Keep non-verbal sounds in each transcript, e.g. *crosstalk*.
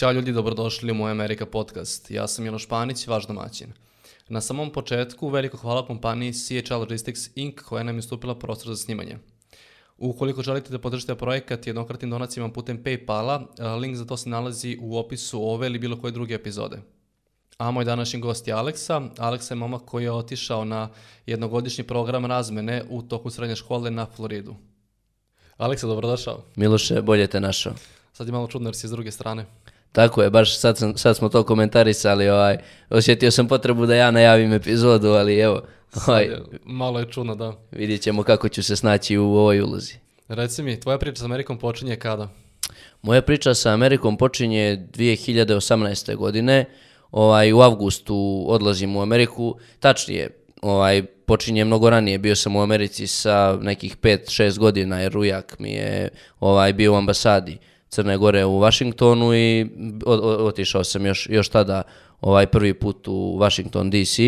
Ćao ljudi, dobrodošli u moj Amerika podcast. Ja sam Janoš Panić, vaš domaćin. Na samom početku veliko hvala kompaniji CHL Logistics Inc. koja nam je ustupila prostor za snimanje. Ukoliko želite da podržite projekat jednokratnim donacijama putem Paypala, link za to se nalazi u opisu ove ili bilo koje druge epizode. A moj današnji gost je Aleksa. Aleksa je momak koji je otišao na jednogodišnji program razmene u toku srednje škole na Floridu. Aleksa, dobrodošao. Miloše, bolje te našao. Sad je malo čudno jer si s druge strane. Tako je, baš sad, sam, sad smo to komentarisali, ovaj, osjetio sam potrebu da ja najavim epizodu, ali evo, ovaj, je- malo je čudno, da. vidjet ćemo kako ću se snaći u ovoj ulozi. Reci mi, tvoja priča s Amerikom počinje kada? Moja priča sa Amerikom počinje 2018. godine. Ovaj, u avgustu odlazim u Ameriku. Tačnije, ovaj, počinje mnogo ranije. Bio sam u Americi sa nekih 5-6 godina jer ujak mi je ovaj, bio u ambasadi Crne Gore u Washingtonu i otišao sam još, još tada ovaj, prvi put u Washington DC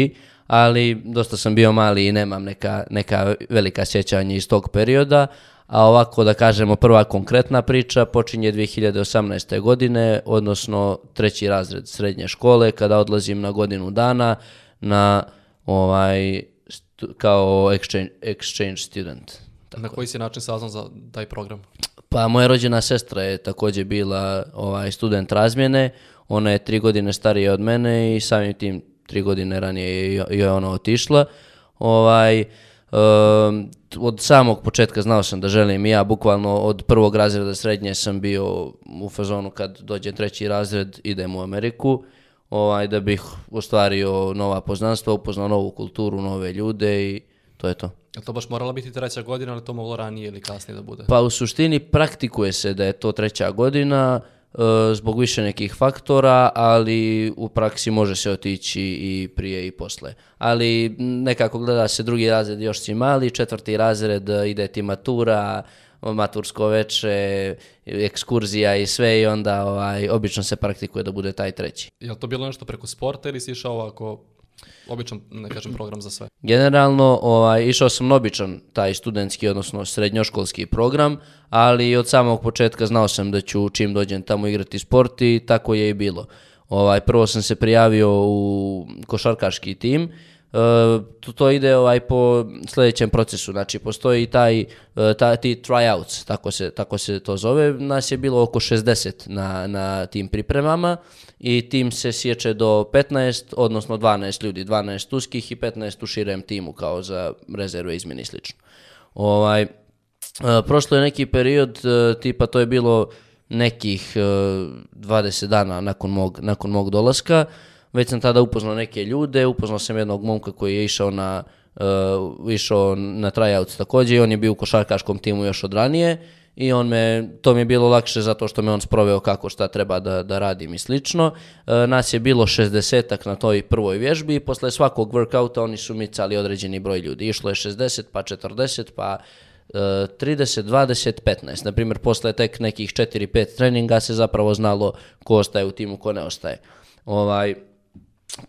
ali dosta sam bio mali i nemam neka, neka velika sjećanja iz tog perioda, a ovako da kažemo prva konkretna priča počinje 2018. godine, odnosno treći razred srednje škole, kada odlazim na godinu dana na ovaj kao exchange, exchange student. Na koji si način saznao za taj program? Pa moja rođena sestra je također bila ovaj student razmjene, ona je tri godine starija od mene i samim tim tri godine ranije je joj je ona otišla. Ovaj, em, od samog početka znao sam da želim i ja, bukvalno od prvog razreda srednje sam bio u fazonu kad dođe treći razred idem u Ameriku, ovaj, da bih ostvario nova poznanstva, upoznao novu kulturu, nove ljude i to je to. Je to baš morala biti treća godina, ali to moglo ranije ili kasnije da bude? Pa u suštini praktikuje se da je to treća godina e, zbog više nekih faktora, ali u praksi može se otići i prije i posle. Ali nekako gleda se drugi razred još si mali, četvrti razred e, ide ti matura, matursko veče, ekskurzija i sve i onda ovaj, obično se praktikuje da bude taj treći. Je li to bilo nešto preko sporta ili si išao ovako, običan, ne kažem, program za sve? Generalno, ovaj, išao sam običan taj studentski, odnosno srednjoškolski program, ali od samog početka znao sam da ću čim dođem tamo igrati sport i tako je i bilo. Ovaj, prvo sam se prijavio u košarkaški tim, to, to ide ovaj po sljedećem procesu, znači postoji taj, e, ta, ti tryouts, tako se, tako se to zove, nas je bilo oko 60 na, na tim pripremama i tim se sječe do 15, odnosno 12 ljudi, 12 uskih i 15 u širem timu kao za rezerve izmjeni slično. Ovaj, e, prošlo je neki period, e, tipa to je bilo nekih e, 20 dana nakon mog, nakon mog dolaska, već sam tada upoznao neke ljude, upoznao sam jednog momka koji je išao na, e, išao na tryouts također i on je bio u košarkaškom timu još od ranije i on me, to mi je bilo lakše zato što me on sproveo kako šta treba da, da radim i slično. E, nas je bilo 60 na toj prvoj vježbi i posle svakog workouta oni su micali određeni broj ljudi. Išlo je 60, pa 40, pa e, 30, 20, 15. Na primjer, posle tek nekih 4-5 treninga se zapravo znalo ko ostaje u timu, ko ne ostaje. Ovaj,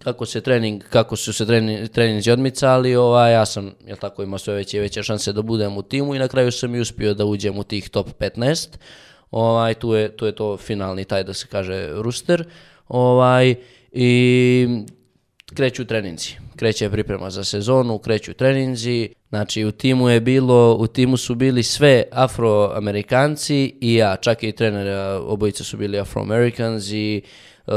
kako se trening, kako su se treni, treninzi odmicali, ovaj, ja sam, jel tako, imao sve veće i veće šanse da budem u timu i na kraju sam i uspio da uđem u tih top 15. Ovaj, tu, je, tu je to finalni taj, da se kaže, ruster. Ovaj, I kreću treninzi. Kreće priprema za sezonu, kreću treninzi. Znači u timu je bilo, u timu su bili sve afroamerikanci i ja, čak i trener, obojica su bili afroamericans i e,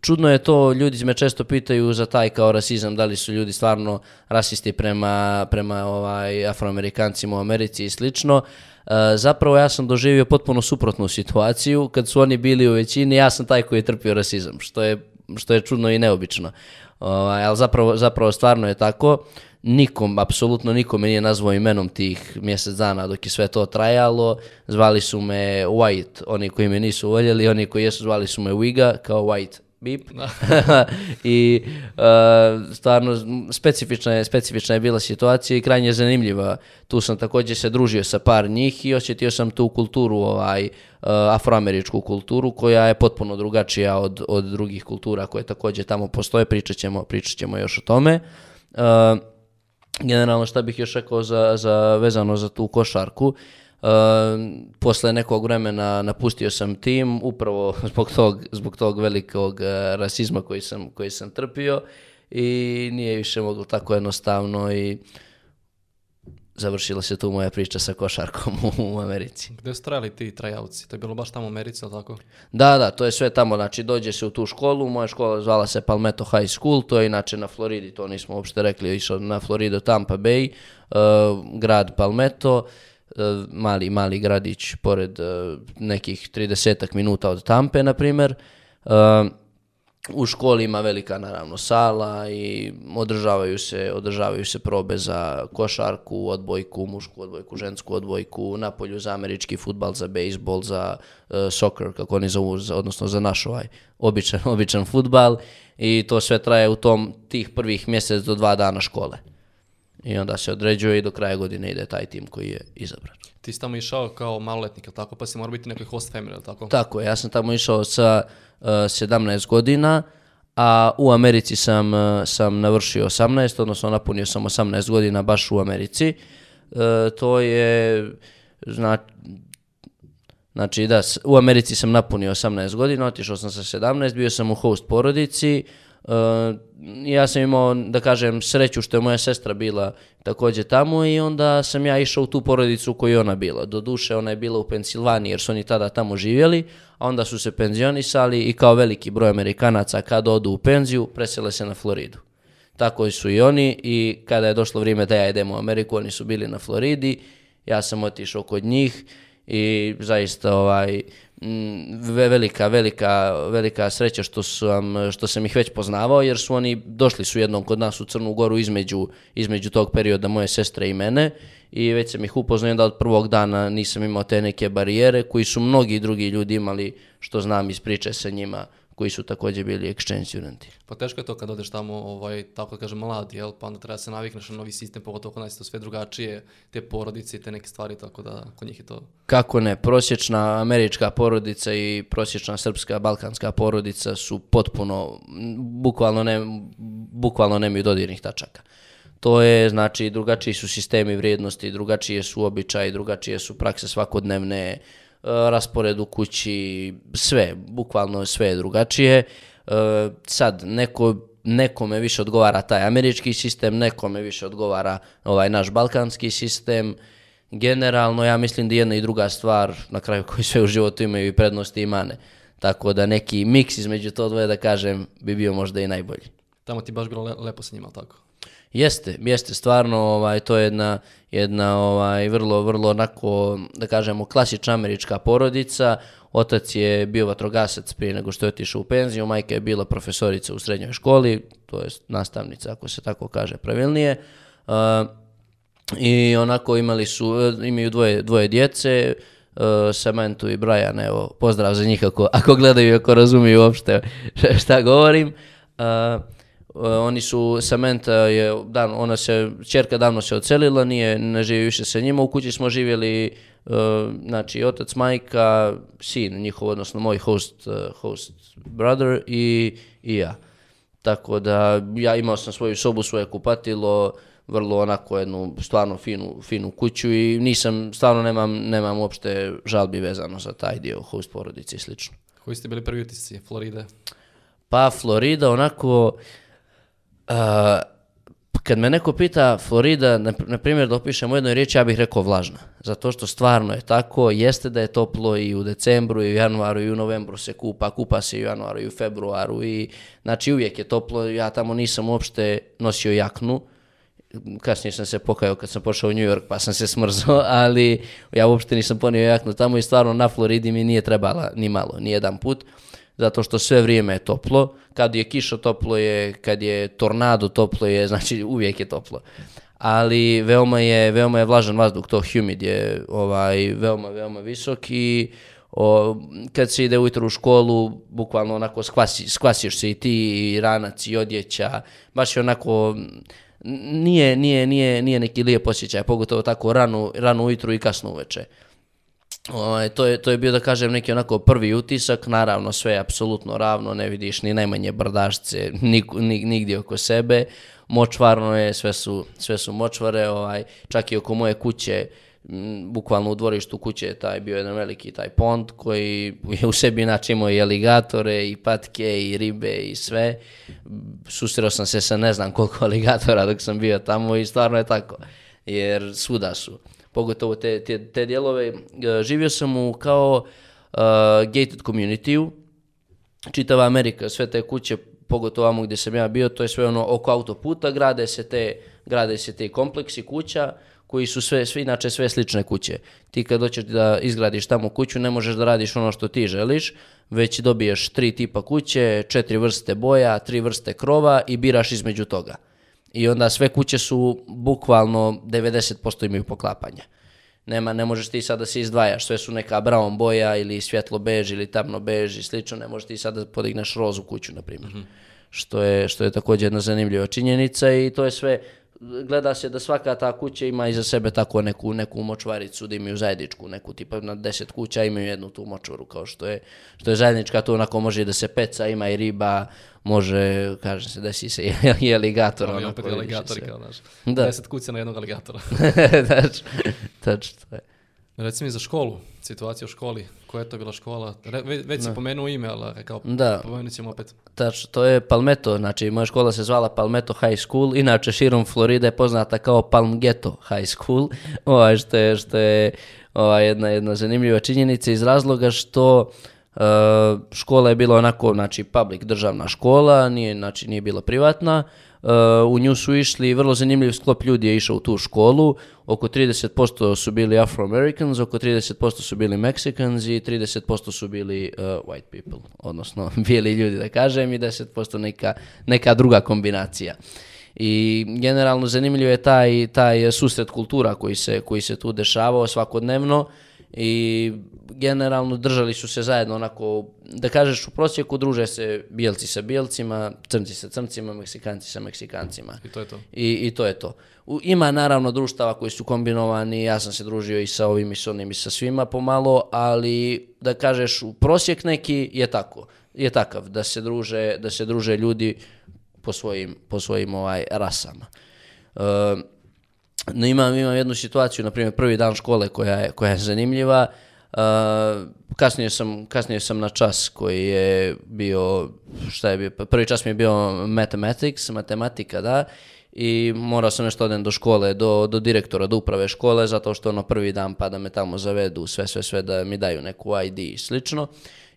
čudno je to, ljudi me često pitaju za taj kao rasizam, da li su ljudi stvarno rasisti prema, prema ovaj, afroamerikancima u Americi i slično. E, zapravo ja sam doživio potpuno suprotnu situaciju, kad su oni bili u većini, ja sam taj koji je trpio rasizam, što je, što je čudno i neobično. Ovaj, ali zapravo, zapravo stvarno je tako. Nikom, apsolutno nikome nije nazvao imenom tih mjesec dana dok je sve to trajalo. Zvali su me White, oni koji me nisu voljeli, oni koji jesu zvali su me Wiga kao White Beep. *laughs* I uh, stvarno specifična je, specifična je bila situacija i krajnje zanimljiva. Tu sam također se družio sa par njih i osjetio sam tu kulturu, ovaj, uh, afroameričku kulturu koja je potpuno drugačija od, od drugih kultura koje također tamo postoje. Pričat ćemo, pričat ćemo još o tome. Uh, generalno šta bih još rekao za, za, vezano za tu košarku. Posle nekog vremena napustio sam tim upravo *laughs* zbog tog, zbog tog velikog e, rasizma koji sam, koji sam trpio i nije više moglo tako jednostavno i završila se tu moja priča sa košarkom *laughs* u Americi. Gde su trajali ti trajavci? To je bilo baš tamo u Americi, ali tako? Da, da, to je sve tamo, znači dođe se u tu školu, moja škola zvala se Palmetto High School, to je inače na Floridi, to nismo uopšte rekli, išao na Floridu Tampa Bay, uh, grad Palmetto, uh, mali, mali gradić pored uh, nekih 30 minuta od Tampe, na primjer. U školi ima velika naravno sala i održavaju se, održavaju se probe za košarku, odbojku, mušku odbojku, žensku odbojku, napolju za američki futbal, za bejsbol, za soccer, kako oni zovu, odnosno za naš ovaj običan, *laughs* običan futbal i to sve traje u tom tih prvih mjesec do dva dana škole. I onda se određuje i do kraja godine ide taj tim koji je izabran. Ti si tamo išao kao maloletnik, tako? Pa si mora biti nekoj host family, tako? Tako, ja sam tamo išao sa 17 godina, a u Americi sam, e, sam navršio 18, odnosno napunio sam 18 godina baš u Americi. E, to je, zna, znači da, u Americi sam napunio 18 godina, otišao sam sa 17, bio sam u host porodici, Uh, ja sam imao, da kažem, sreću što je moja sestra bila također tamo i onda sam ja išao u tu porodicu u kojoj ona bila. Doduše, ona je bila u Pensilvaniji jer su oni tada tamo živjeli, a onda su se penzionisali i kao veliki broj Amerikanaca kad odu u penziju, presele se na Floridu. Tako su i oni i kada je došlo vrijeme da ja idem u Ameriku, oni su bili na Floridi, ja sam otišao kod njih i zaista ovaj, velika, velika, velika sreća što sam, što sam ih već poznavao, jer su oni došli su jednom kod nas u Crnu Goru između, između tog perioda moje sestre i mene i već sam ih upoznao da od prvog dana nisam imao te neke barijere koji su mnogi drugi ljudi imali, što znam iz priče sa njima koji su također bili exchange studenti. Pa teško je to kad odeš tamo, ovaj, tako da kažem, mlad, jel? Pa onda treba se navikneš na novi sistem, pogotovo kod nas to sve drugačije, te porodice i te neke stvari, tako da kod njih je to... Kako ne, prosječna američka porodica i prosječna srpska, balkanska porodica su potpuno, bukvalno, ne, bukvalno nemaju dodirnih tačaka. To je, znači, drugačiji su sistemi vrijednosti, drugačije su običaji, drugačije su prakse svakodnevne, raspored u kući, sve, bukvalno sve je drugačije. E, sad, neko, nekome više odgovara taj američki sistem, nekome više odgovara ovaj naš balkanski sistem. Generalno, ja mislim da jedna i druga stvar, na kraju koji sve u životu imaju i prednosti i mane. Tako da neki miks između to dvoje, da kažem, bi bio možda i najbolji. Tamo ti baš bilo lepo sa njima, tako? Jeste, jeste stvarno, ovaj, to je jedna, jedna ovaj, vrlo, vrlo onako, da kažemo, klasična američka porodica. Otac je bio vatrogasac prije nego što je otišao u penziju, majka je bila profesorica u srednjoj školi, to je nastavnica, ako se tako kaže pravilnije. Uh, I onako imali su, imaju dvoje, dvoje djece, uh, i Brian, evo, pozdrav za njih ako, ako gledaju ako razumiju uopšte šta govorim. Uh, oni su, Samantha je, dan, ona se, čerka davno se ocelila, nije, ne živi više sa njima, u kući smo živjeli, uh, znači, otac, majka, sin njihov, odnosno moj host, uh, host brother i, i ja. Tako da, ja imao sam svoju sobu, svoje kupatilo, vrlo onako jednu stvarno finu, finu kuću i nisam, stvarno nemam, nemam uopšte žalbi vezano za taj dio host porodice i slično. Koji ste bili prvi utisci Floride? Pa Florida onako, Uh, kad me neko pita Florida, na, na primjer da opišem u jednoj riječi, ja bih rekao vlažna. Zato što stvarno je tako, jeste da je toplo i u decembru, i u januaru, i u novembru se kupa, kupa se i u januaru, i u februaru, i znači uvijek je toplo, ja tamo nisam uopšte nosio jaknu, kasnije sam se pokajao kad sam pošao u New York pa sam se smrzao, *laughs* ali ja uopšte nisam ponio jaknu tamo i stvarno na Floridi mi nije trebala ni malo, ni jedan put zato što sve vrijeme je toplo. Kad je kiša toplo je, kad je tornado toplo je, *laughs* znači uvijek je toplo. Ali veoma je, veoma je vlažan vazduh, to humid je ovaj, veoma, veoma visok i o, kad se ide ujutro u školu, bukvalno onako skvasi, skvasiš se i ti, i ranac, i odjeća, baš je onako, nije, nije, nije, nije neki lijep osjećaj, pogotovo tako rano, rano ujutru i kasno uveče. Ovaj, to, je, to je bio, da kažem, neki onako prvi utisak, naravno sve je apsolutno ravno, ne vidiš ni najmanje brdašce nik, nik, nigdje oko sebe, močvarno je, sve su, sve su močvare, ovaj, čak i oko moje kuće, bukvalno u dvorištu kuće je taj bio jedan veliki taj pond koji je u sebi inače imao i aligatore i patke i ribe i sve. Susreo sam se sa ne znam koliko *laughs* aligatora dok sam bio tamo i stvarno je tako, jer svuda su. Pogotovo te, te, te dijelove, e, živio sam u kao uh, gated community čitava Amerika, sve te kuće, pogotovo vamo gdje sam ja bio, to je sve ono oko autoputa, grade se te, grade se te kompleksi kuća koji su sve, sve, inače sve slične kuće. Ti kad hoćeš da izgradiš tamo kuću, ne možeš da radiš ono što ti želiš, već dobiješ tri tipa kuće, četiri vrste boja, tri vrste krova i biraš između toga. I onda sve kuće su bukvalno 90% imaju poklapanja. Nema, ne možeš ti sad da se izdvajaš, sve su neka brown boja ili svjetlo bež ili tamno bež i slično, ne možeš ti sad da podigneš rozu kuću, na primjer. Što, je, što je također jedna zanimljiva činjenica i to je sve, gleda se da svaka ta kuća ima iza sebe tako neku, neku močvaricu, da imaju zajedničku, neku tipa na deset kuća imaju jednu tu močvaru, kao što je, što je zajednička, tu onako može da se peca, ima i riba, može, kaže se, desi se *laughs* i, aligator. Ono, i onako, opet se. kao, znaš. *laughs* Da. Deset kuća na jednog aligatora. tačno, *laughs* tačno, to. Reci mi za školu, situacija u školi. Koja je to bila škola? Re, ve- već si pomenuo ime, ali rekao, Da. pomenut ćemo opet. Tačno, to je Palmetto, znači moja škola se zvala Palmetto High School, inače širom Floride je poznata kao Palmghetto High School, ovaj, što je, što je ovaj, jedna, jedna zanimljiva činjenica iz razloga što škola je bila onako, znači public, državna škola, nije, znači nije bila privatna, Uh, u nju su išli, vrlo zanimljiv sklop ljudi je išao u tu školu, oko 30% su bili Afro-Americans, oko 30% su bili Mexicans i 30% su bili uh, white people, odnosno *laughs* bijeli ljudi da kažem i 10% neka, neka druga kombinacija. I generalno zanimljiv je taj, taj susret kultura koji se, koji se tu dešavao svakodnevno i generalno držali su se zajedno onako, da kažeš u prosjeku druže se bijelci sa bijelcima, crnci sa crncima, meksikanci sa meksikancima. I to je to. I, I to je to. U, ima naravno društava koji su kombinovani, ja sam se družio i sa ovim i sa onim i sa svima pomalo, ali da kažeš u prosjek neki je tako, je takav da se druže, da se druže ljudi po svojim, po svojim ovaj rasama. E, no imam, imam jednu situaciju, na primjer prvi dan škole koja je, koja je zanimljiva. Uh, kasnije, sam, kasnije sam na čas koji je bio, šta je bio, prvi čas mi je bio mathematics, matematika, da, i morao sam nešto odem do škole, do, do direktora, do uprave škole, zato što ono prvi dan pa da me tamo zavedu, sve, sve, sve, da mi daju neku ID i slično.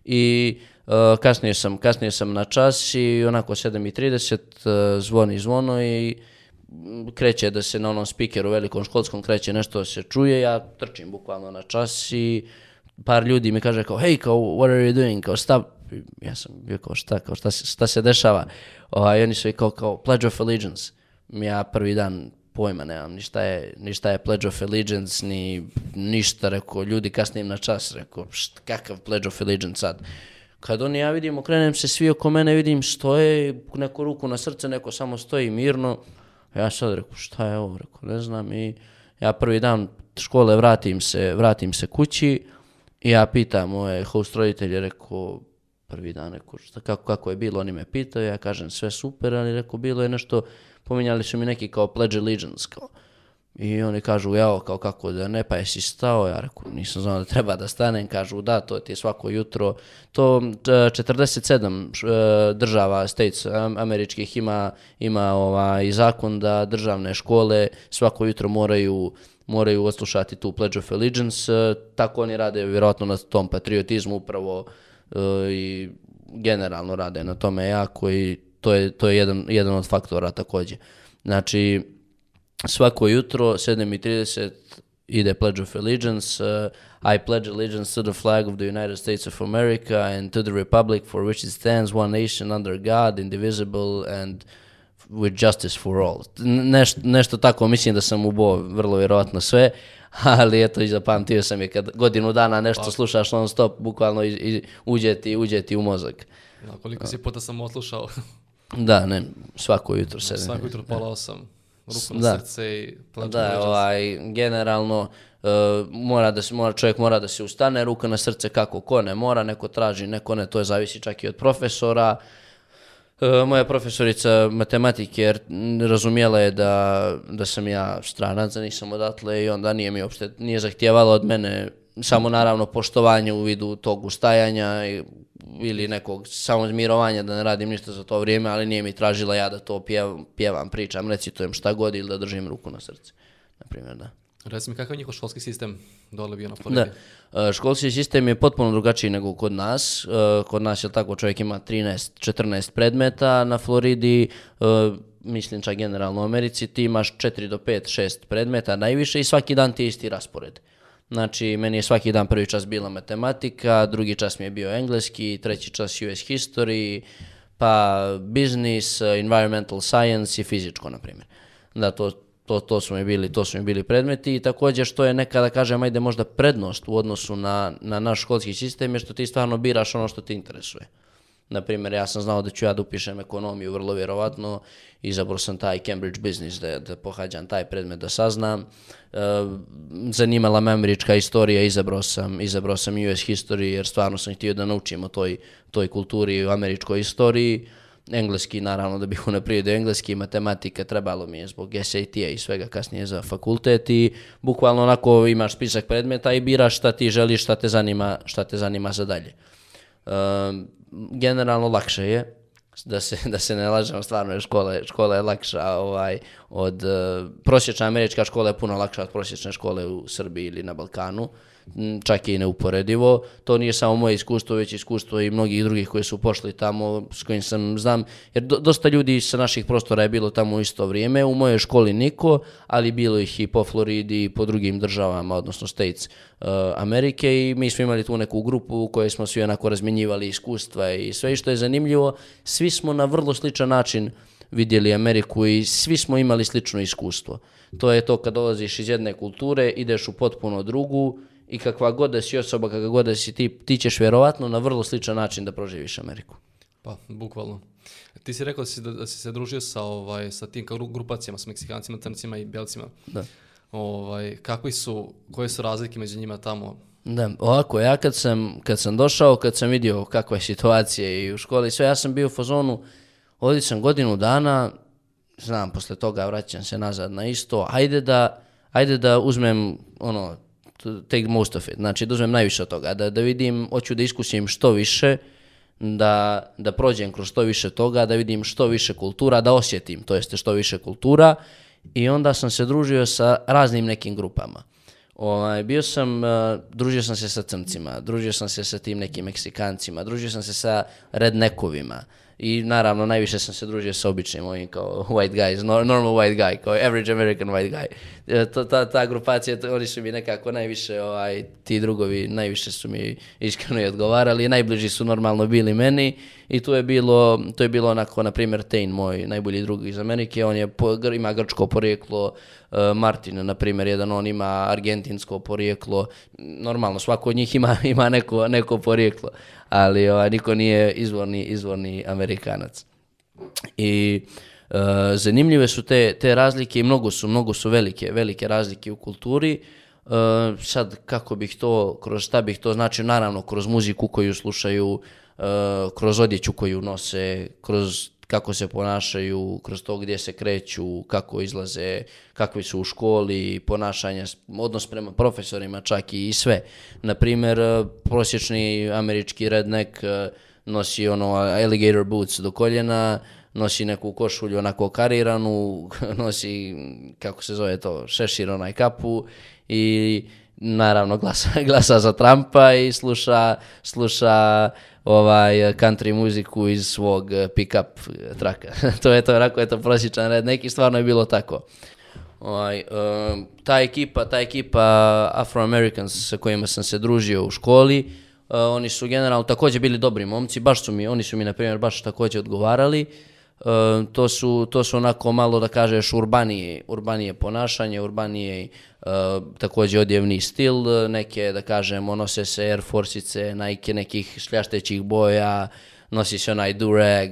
I uh, kasnije, sam, kasnije sam na čas i onako 7.30 uh, zvoni zvono i kreće da se na onom spikeru velikom školskom kreće nešto se čuje, ja trčim bukvalno na čas i par ljudi mi kaže kao, hej, kao, what are you doing, kao, šta, ja sam bio kao, šta, kao, šta, se, šta se dešava, ovaj, oni su i kao, kao, pledge of allegiance, ja prvi dan pojma nemam, ni šta je, ni šta je pledge of allegiance, ni ništa, rekao, ljudi kasnije im na čas, rekao, št, kakav pledge of allegiance sad, kad oni ja vidim, okrenem se svi oko mene, vidim stoje, neko ruku na srce, neko samo stoji mirno, ja sad rekao, šta je ovo, rekao, ne znam. I ja prvi dan škole vratim se, vratim se kući i ja pitam moje host roditelje, rekao, prvi dan, rekao, šta, kako, kako je bilo, oni me pitaju, ja kažem, sve super, ali rekao, bilo je nešto, pominjali su mi neki kao pledge allegiance, kao, i oni kažu, jao, kao kako da ne, pa jesi stao? Ja rekao, nisam znao da treba da stanem. Kažu, da, to ti je svako jutro. To e, 47 š- e, država, states am- američkih ima, ima ovaj zakon da državne škole svako jutro moraju moraju odslušati tu Pledge of Allegiance. E, Tako oni rade vjerojatno na tom patriotizmu upravo e, i generalno rade na tome jako i to je, to je jedan, jedan od faktora također. Znači, svako jutro 7.30 ide Pledge of Allegiance. Uh, I pledge allegiance to the flag of the United States of America and to the republic for which it stands, one nation under God, indivisible and with justice for all. Neš, nešto tako, mislim da sam ubo vrlo vjerojatno sve, *laughs* ali eto i zapamtio sam je kad godinu dana nešto slušaš non stop, bukvalno i, i uđe, ti, uđe ti u mozak. Ja, koliko si puta sam odslušao, Da, ne, svako jutro se. svako jutro pola osam, ruku na srce i Da, ovaj, generalno uh, mora da se, mora, čovjek mora da se ustane, ruka na srce kako ko ne mora, neko traži, neko ne, to je zavisi čak i od profesora. E, Moja profesorica matematike razumjela je da, da sam ja stranac, da nisam odatle i onda nije mi uopšte, nije zahtijevala od mene samo naravno poštovanje u vidu tog ustajanja i- ili nekog samozmirovanja da ne radim ništa za to vrijeme, ali nije mi tražila ja da to pjevam, pjevam pričam, recitujem šta god ili da držim ruku na srce, na primjer, da. Reci mi, kakav je njihov školski sistem dole bio na Floridi? Da. E, Školski sistem je potpuno drugačiji nego kod nas. E, Kod nas je tako čovjek ima 13-14 predmeta na Floridi, e, mislim čak generalno u Americi, ti imaš 4 do 5, 6 predmeta najviše i svaki dan ti je isti raspored. Znači, meni je svaki dan prvi čas bila matematika, drugi čas mi je bio engleski, treći čas US history, pa business, environmental science i fizičko, na primjer. Da, to, to, to, su mi bili, to su mi bili predmeti i također što je nekada, kažem, ajde možda prednost u odnosu na, na naš školski sistem je što ti stvarno biraš ono što te interesuje. Na primjer, ja sam znao da ću ja da upišem ekonomiju, vrlo vjerovatno, izabrao sam taj Cambridge Business da, da pohađam taj predmet da saznam. E, zanimala me američka istorija, izabrao sam, izabrao sam US History jer stvarno sam htio da naučim o toj, toj kulturi o američkoj istoriji. Engleski, naravno, da bih unaprijedio engleski, matematika trebalo mi je zbog SAT-a i svega kasnije za fakultet i bukvalno onako imaš spisak predmeta i biraš šta ti želiš, šta te zanima, šta te zanima za dalje. Um, generalno lakše je da se, da se ne lažemo, stvarno je škola, škola je lakša ovaj, od, uh, prosječna američka škola je puno lakša od prosječne škole u Srbiji ili na Balkanu, čak i neuporedivo. To nije samo moje iskustvo, već iskustvo i mnogih drugih koji su pošli tamo, s kojim sam znam, jer do- dosta ljudi sa naših prostora je bilo tamo u isto vrijeme, u mojoj školi niko, ali bilo ih i po Floridi i po drugim državama, odnosno States uh, Amerike. I mi smo imali tu neku grupu u kojoj smo svi onako razmjenjivali iskustva i sve. Što je zanimljivo, svi smo na vrlo sličan način vidjeli Ameriku i svi smo imali slično iskustvo. To je to kad dolaziš iz jedne kulture, ideš u potpuno drugu i kakva god da si osoba, kakva god da si ti, ti ćeš vjerovatno na vrlo sličan način da proživiš Ameriku. Pa, bukvalno. Ti si rekao da si, da, si se družio sa, ovaj, sa tim gru- grupacijama, s Meksikancima, Crncima i Belcima. Da. Ovaj, kakvi su, koje su razlike među njima tamo? Da, ovako, ja kad sam, kad sam došao, kad sam vidio kakva je situacija i u školi i sve, ja sam bio u fazonu, ovdje sam godinu dana, znam, posle toga vraćam se nazad na isto, ajde da, ajde da uzmem, ono, take most of it, znači da uzmem najviše od toga, da, da vidim, hoću da iskusim što više, da, da prođem kroz što više toga, da vidim što više kultura, da osjetim, to jeste što više kultura i onda sam se družio sa raznim nekim grupama. Ovaj, bio sam, uh, družio sam se sa crncima, družio sam se sa tim nekim Meksikancima, družio sam se sa rednekovima i naravno najviše sam se družio sa običnim ovim kao white guys, nor- normal white guy, kao average American white guy. E, to, ta, ta grupacija, oni su mi nekako najviše, ovaj, ti drugovi najviše su mi iskreno i odgovarali, najbliži su normalno bili meni i tu je bilo, to je bilo onako, na primjer, Tain, moj najbolji drug iz Amerike, on je, ima grčko porijeklo, e, Martin, na primjer, jedan, on ima argentinsko porijeklo, normalno, svako od njih ima, *laughs* ima neko, neko porijeklo, ali ovaj, niko nije izvorni, izvorni Amerikanac. I e, zanimljive su te, te razlike i mnogo su, mnogo su velike, velike razlike u kulturi. E, sad, kako bih to, kroz šta bih to značio, naravno, kroz muziku koju slušaju, e, kroz odjeću koju nose, kroz kako se ponašaju, kroz to gdje se kreću, kako izlaze, kakvi su u školi, ponašanje, odnos prema profesorima čak i sve. Na primjer, e, prosječni američki redneck e, nosi ono alligator boots do koljena, nosi neku košulju onako kariranu, *laughs* nosi, kako se zove to, šešir onaj kapu i naravno glasa, *laughs* glasa za Trumpa i sluša, sluša ovaj country muziku iz svog eh, pick-up eh, traka. *laughs* to je to, onako je to prosječan red, neki stvarno je bilo tako. Ovaj, em, ta ekipa, ta ekipa Afro-Americans sa kojima sam se družio u školi, eh, oni su generalno također bili dobri momci, baš su mi, oni su mi na primjer baš također odgovarali. To, su, to su onako malo da kažeš urbanije, urbanije ponašanje, urbanije e, također odjevni stil, neke da kažemo nose se Air Forcice, Nike nekih šljaštećih boja, nosi se onaj durag,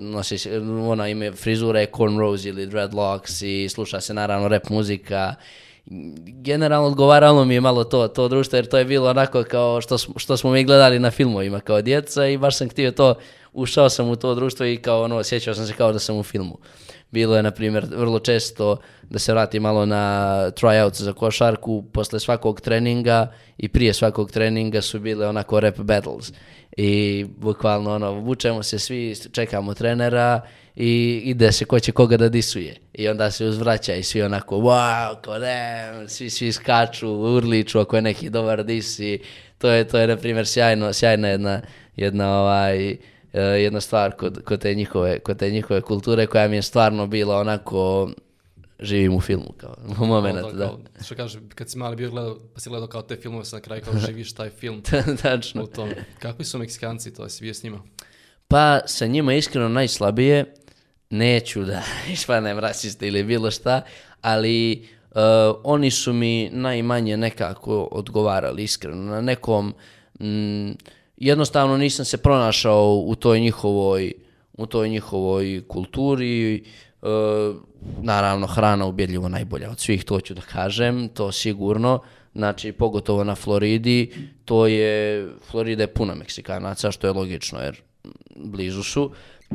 nosi se, ona ima frizure cornrows ili dreadlocks i sluša se naravno rap muzika. Generalno odgovaralo mi je malo to, to društvo jer to je bilo onako kao što, što smo mi gledali na filmovima kao djeca i baš sam htio to ušao sam u to društvo i kao ono, sjećao sam se kao da sam u filmu. Bilo je, na primjer, vrlo često, da se vrati malo na tryouts za košarku, posle svakog treninga i prije svakog treninga su bile onako rap battles. I bukvalno ono, vučemo se svi, čekamo trenera i ide se ko će koga da disuje. I onda se uzvraća i svi onako, wow, ko ne, svi, svi skaču, urliču ako je neki dobar disi. To je, to je na primjer, sjajno, sjajna jedna, jedna ovaj, jedna stvar kod, kod, te njihove, kod te njihove kulture koja mi je stvarno bila onako živim u filmu kao *laughs* u moment, Kao da. kao, što kaže, kad si mali bio gledao, pa si gledao kao te filmove, sad na kraju kao *laughs* živiš taj film Tačno. u tom. Kakvi su Meksikanci, to si bio s njima? Pa sa njima iskreno najslabije, neću da *laughs* ispanem rasista ili bilo šta, ali uh, oni su mi najmanje nekako odgovarali iskreno. Na nekom, mm, jednostavno nisam se pronašao u toj njihovoj, u toj njihovoj kulturi, uh, naravno hrana ubjedljivo najbolja od svih, to ću da kažem, to sigurno. Znači, pogotovo na Floridi, to je, Florida je puna Meksikanaca, što je logično, jer blizu su, e,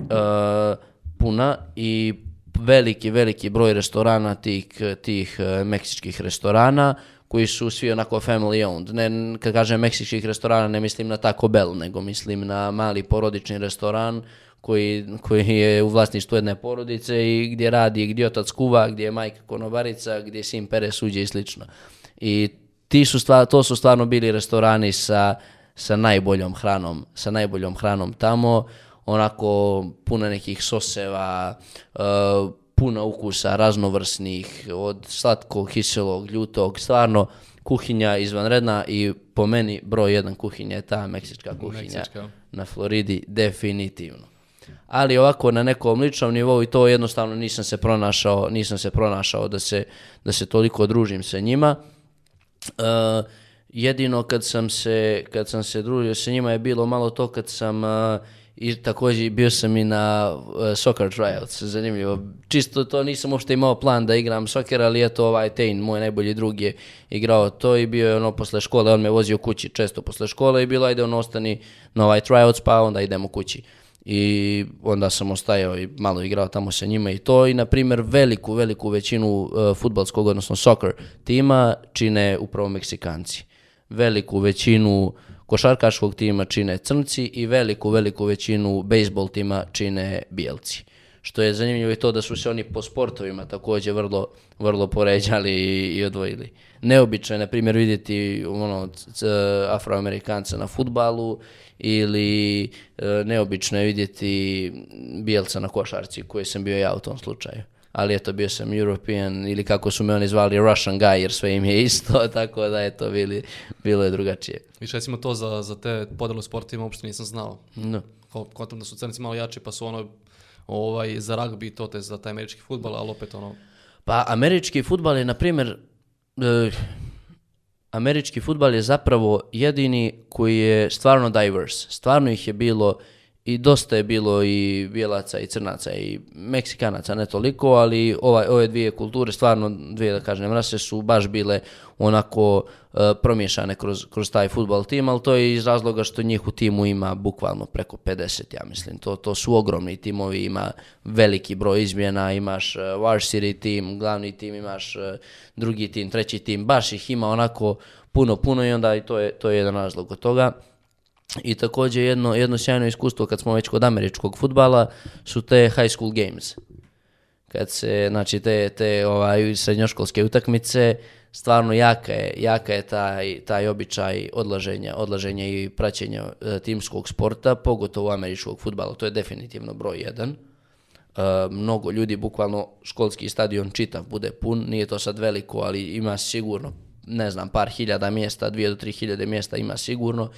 puna i veliki, veliki broj restorana tih, tih e, meksičkih restorana koji su svi onako family owned. Ne, kad kažem meksičkih restorana ne mislim na Taco Bell, nego mislim na mali porodični restoran koji, koji je u vlasništvu jedne porodice i gdje radi, gdje otac kuva, gdje je majka konobarica, gdje sin pere suđe i slično. I ti su stvar, to su stvarno bili restorani sa, sa najboljom hranom, sa najboljom hranom tamo, onako puno nekih soseva, uh, puno ukusa raznovrsnih, od slatkog, kiselog, ljutog, stvarno kuhinja izvanredna i po meni broj jedan kuhinja je ta meksička kuhinja Meksička. na Floridi definitivno. Ali ovako na nekom ličnom nivou i to jednostavno nisam se pronašao, nisam se pronašao da se, da se toliko družim sa njima. Uh, jedino kad sam se kad sam se družio sa njima je bilo malo to kad sam uh, i također bio sam i na uh, soccer tryouts, zanimljivo. Čisto to nisam uopšte imao plan da igram soccer, ali eto ovaj Tejn, moj najbolji drug je igrao to i bio je ono posle škole, on me vozio kući često posle škole i bilo ajde on ostani na ovaj tryouts pa onda idemo kući. I onda sam ostajao i malo igrao tamo sa njima i to i na primjer veliku, veliku većinu uh, futbalskog, odnosno soccer tima čine upravo Meksikanci. Veliku većinu košarkaškog tima čine crnci i veliku, veliku većinu bejsbol tima čine bijelci. Što je zanimljivo i to da su se oni po sportovima također vrlo, vrlo poređali i, i odvojili. Neobično je, na primjer, vidjeti ono, afroamerikanca na futbalu ili e, neobično je vidjeti bijelca na košarci koji sam bio ja u tom slučaju. Ali eto, bio sam European ili kako su me oni zvali Russian guy jer sve im je isto, *laughs* tako da je to bili, bilo je drugačije. Više recimo to za, za te podjele sportima uopšte nisam znao. No. Kontam da su crnici malo jači pa su ono ovaj, za rugby i to te za taj američki futbal, ali opet ono, Pa američki futbal je, na primjer, e, američki futbal je zapravo jedini koji je stvarno diverse. Stvarno ih je bilo i dosta je bilo i bijelaca i crnaca i meksikanaca, ne toliko, ali ovaj, ove dvije kulture, stvarno dvije da kažem rase su baš bile onako e, promiješane kroz, kroz taj futbal tim, ali to je iz razloga što njih u timu ima bukvalno preko 50, ja mislim. To, to su ogromni timovi, ima veliki broj izmjena, imaš uh, varsity tim, glavni tim, imaš e, drugi tim, treći tim, baš ih ima onako puno, puno i onda i to je, to je jedan razlog od toga. I također jedno, jedno sjajno iskustvo kad smo već kod američkog futbala su te high school games. Kad se, znači te, te ovaj, srednjoškolske utakmice, stvarno jaka je, jaka je taj, taj običaj odlaženja, odlaženja i praćenja e, timskog sporta, pogotovo američkog futbala, to je definitivno broj jedan. E, mnogo ljudi, bukvalno školski stadion čitav bude pun, nije to sad veliko, ali ima sigurno, ne znam, par hiljada mjesta, dvije do tri hiljade mjesta ima sigurno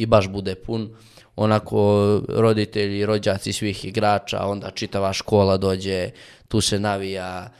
i baš bude pun. Onako roditelji, rođaci svih igrača, onda čitava škola dođe, tu se navija,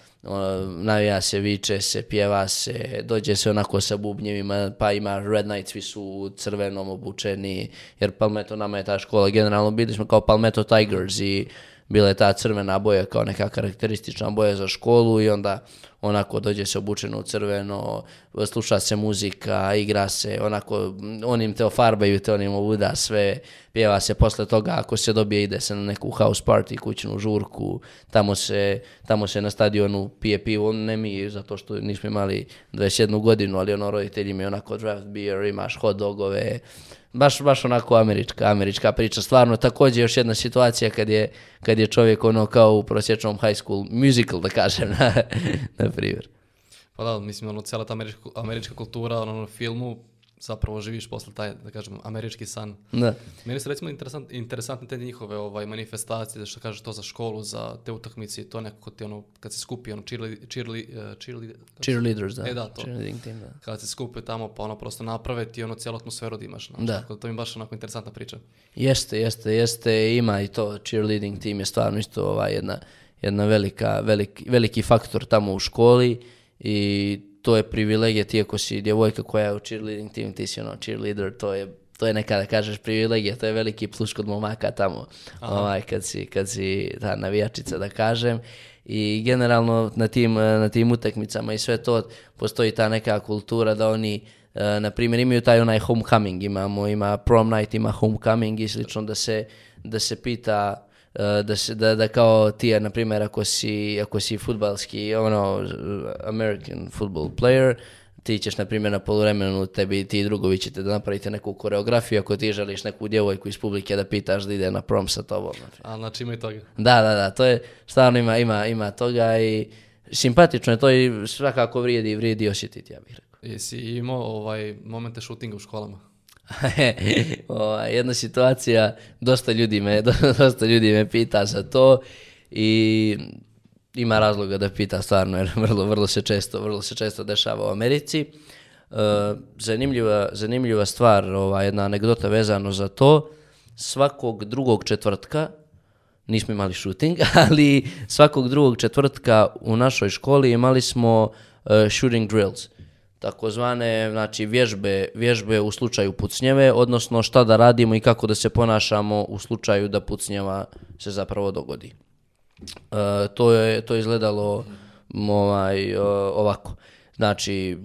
navija se, viče se, pjeva se, dođe se onako sa bubnjevima, pa ima Red Knight, svi su crvenom obučeni, jer Palmetto nama je ta škola, generalno bili smo kao Palmetto Tigers i bila je ta crvena boja kao neka karakteristična boja za školu i onda onako dođe se obučeno u crveno, sluša se muzika, igra se, onako, onim te ofarbaju, te onim ovuda sve, pjeva se posle toga, ako se dobije, ide se na neku house party, kućnu žurku, tamo se, tamo se na stadionu pije pivo, ne mi, zato što nismo imali 21 godinu, ali ono, roditelji imaju onako draft beer, imaš hot dogove, baš, baš onako američka, američka priča. Stvarno, također još jedna situacija kad je, kad je čovjek ono kao u prosječnom high school musical, da kažem, *laughs* na, na primjer. Pa da, mislim, ono, cijela ta američka, američka kultura, ono, filmu, zapravo živiš posle taj, da kažem, američki san. Da. Meni su recimo interesant, interesantne te njihove ovaj, manifestacije, što kažeš to za školu, za te utakmice, to nekako ti ono, kad se skupi ono uh, cheerlead, Cheerleaders, da. E, da, to. Team, da. kad se skupe tamo, pa ono prosto naprave ti ono cijelu atmosferu da imaš. Znači, Da. to mi je baš onako interesantna priča. Jeste, jeste, jeste, ima i to, cheerleading team je stvarno isto ovaj, jedna, jedna velika, veliki, veliki faktor tamo u školi i to je privilegija ti ako si djevojka koja je u cheerleading team, ti si ono cheerleader, to je to je neka da kažeš privilegija, to je veliki plus kod momaka tamo, ovaj, kad, si, kad si ta navijačica da kažem. I generalno na tim, na tim utakmicama i sve to postoji ta neka kultura da oni E, na primjer imaju taj onaj homecoming, imamo, ima prom night, ima homecoming i slično da se, da se pita da, se, da, da kao ti, na primjer, ako si, ako si futbalski, ono, American football player, ti ćeš, na primjer, na poluvremenu tebi i ti drugovi ćete da napravite neku koreografiju, ako ti želiš neku djevojku iz publike da pitaš da ide na prom sa tobom. A znači ima i toga. Da, da, da, to je, stvarno ima, ima, ima toga i simpatično je to i svakako vrijedi, vrijedi osjetiti, ja bih rekao. Jesi imao ovaj, momente šutinga u školama? *laughs* Jedna situacija, dosta ljudi, me, *laughs* dosta ljudi me pita za to i ima razloga da pita stvarno jer vrlo, vrlo, se, često, vrlo se često dešava u Americi. E, zanimljiva, zanimljiva stvar, ovaj, jedna anegdota vezano za to, svakog drugog četvrtka nismo imali shooting, *laughs* ali svakog drugog četvrtka u našoj školi imali smo e, shooting drills takozvane znači vježbe, vježbe u slučaju pucnjeve, odnosno šta da radimo i kako da se ponašamo u slučaju da pucnjeva se zapravo dogodi. E, to, je, to izgledalo ovaj, ovako. Znači,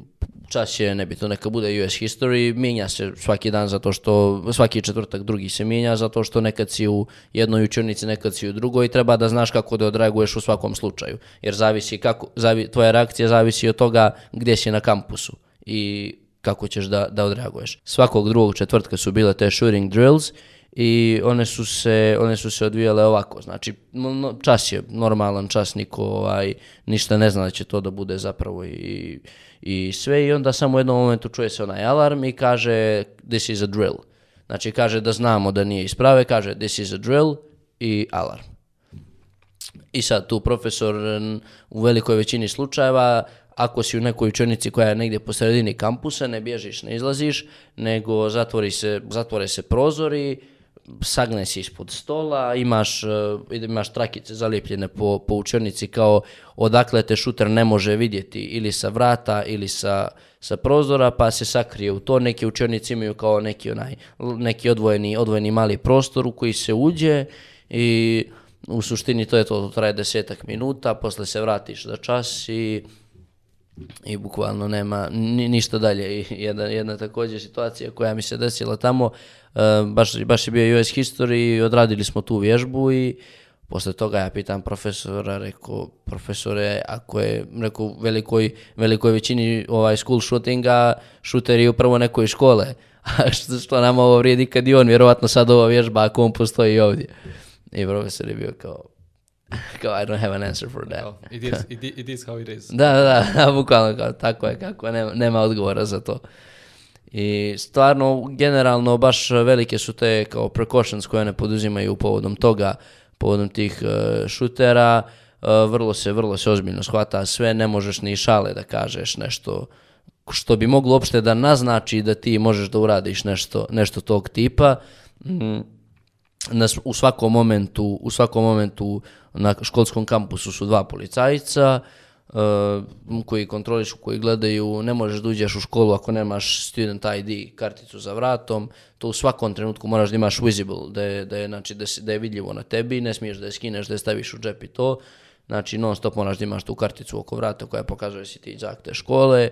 čas je nebitno, neka bude US history, mijenja se svaki dan zato što, svaki četvrtak drugi se mijenja zato što nekad si u jednoj učenici, nekad si u drugoj i treba da znaš kako da odreaguješ u svakom slučaju. Jer zavisi kako, zavi, tvoja reakcija zavisi od toga gdje si na kampusu i kako ćeš da, da odreaguješ. Svakog drugog četvrtka su bile te shooting drills i one su se, one su se odvijale ovako, znači no- čas je normalan čas, niko ovaj, ništa ne zna da će to da bude zapravo i, i sve i onda samo u jednom momentu čuje se onaj alarm i kaže this is a drill. Znači kaže da znamo da nije isprave, kaže this is a drill i alarm. I sad tu profesor u velikoj većini slučajeva, ako si u nekoj učenici koja je negdje po sredini kampusa, ne bježiš, ne izlaziš, nego zatvori se, zatvore se prozori, sagne se ispod stola, imaš, e, imaš trakice zalijepljene po, po kao odakle te šuter ne može vidjeti ili sa vrata ili sa, sa prozora pa se sakrije u to. Neki učenici imaju kao neki, onaj, neki odvojeni, odvojeni mali prostor u koji se uđe i u suštini to je to, to traje desetak minuta, posle se vratiš za čas i i bukvalno nema ni, ništa dalje. I jedna, jedna također situacija koja mi se desila tamo, e, baš, baš je bio US History i odradili smo tu vježbu i posle toga ja pitam profesora, rekao, profesore, ako je, rekao, velikoj, velikoj većini ovaj school shootinga, šuter je upravo nekoj škole, *laughs* a što, što nama ovo vrijedi kad i on, vjerovatno sad ova vježba, ako on postoji ovdje. I profesor je bio kao, *laughs* kao, I don't have an answer for that. Kao, it, is, it, it is how it is. *laughs* Da, da, da, *laughs* bukvalno kao, tako je kako, nema, nema odgovora za to. I stvarno, generalno, baš velike su te kao precautions koje ne poduzimaju povodom toga, povodom tih uh, šutera, uh, vrlo se, vrlo se ozbiljno shvata sve, ne možeš ni šale da kažeš nešto što bi moglo uopšte da naznači da ti možeš da uradiš nešto, nešto tog tipa. Mm, na, u svakom momentu, u svakom momentu na školskom kampusu su dva policajca uh, koji kontrolišu, koji gledaju, ne možeš da uđeš u školu ako nemaš student ID karticu za vratom, to u svakom trenutku moraš da imaš visible, da je, da je, znači, da, si- da je vidljivo na tebi, ne smiješ da je skineš, da je staviš u džep i to. Znači, non stop moraš da imaš tu karticu oko vrata koja pokazuje si ti đak te škole. E,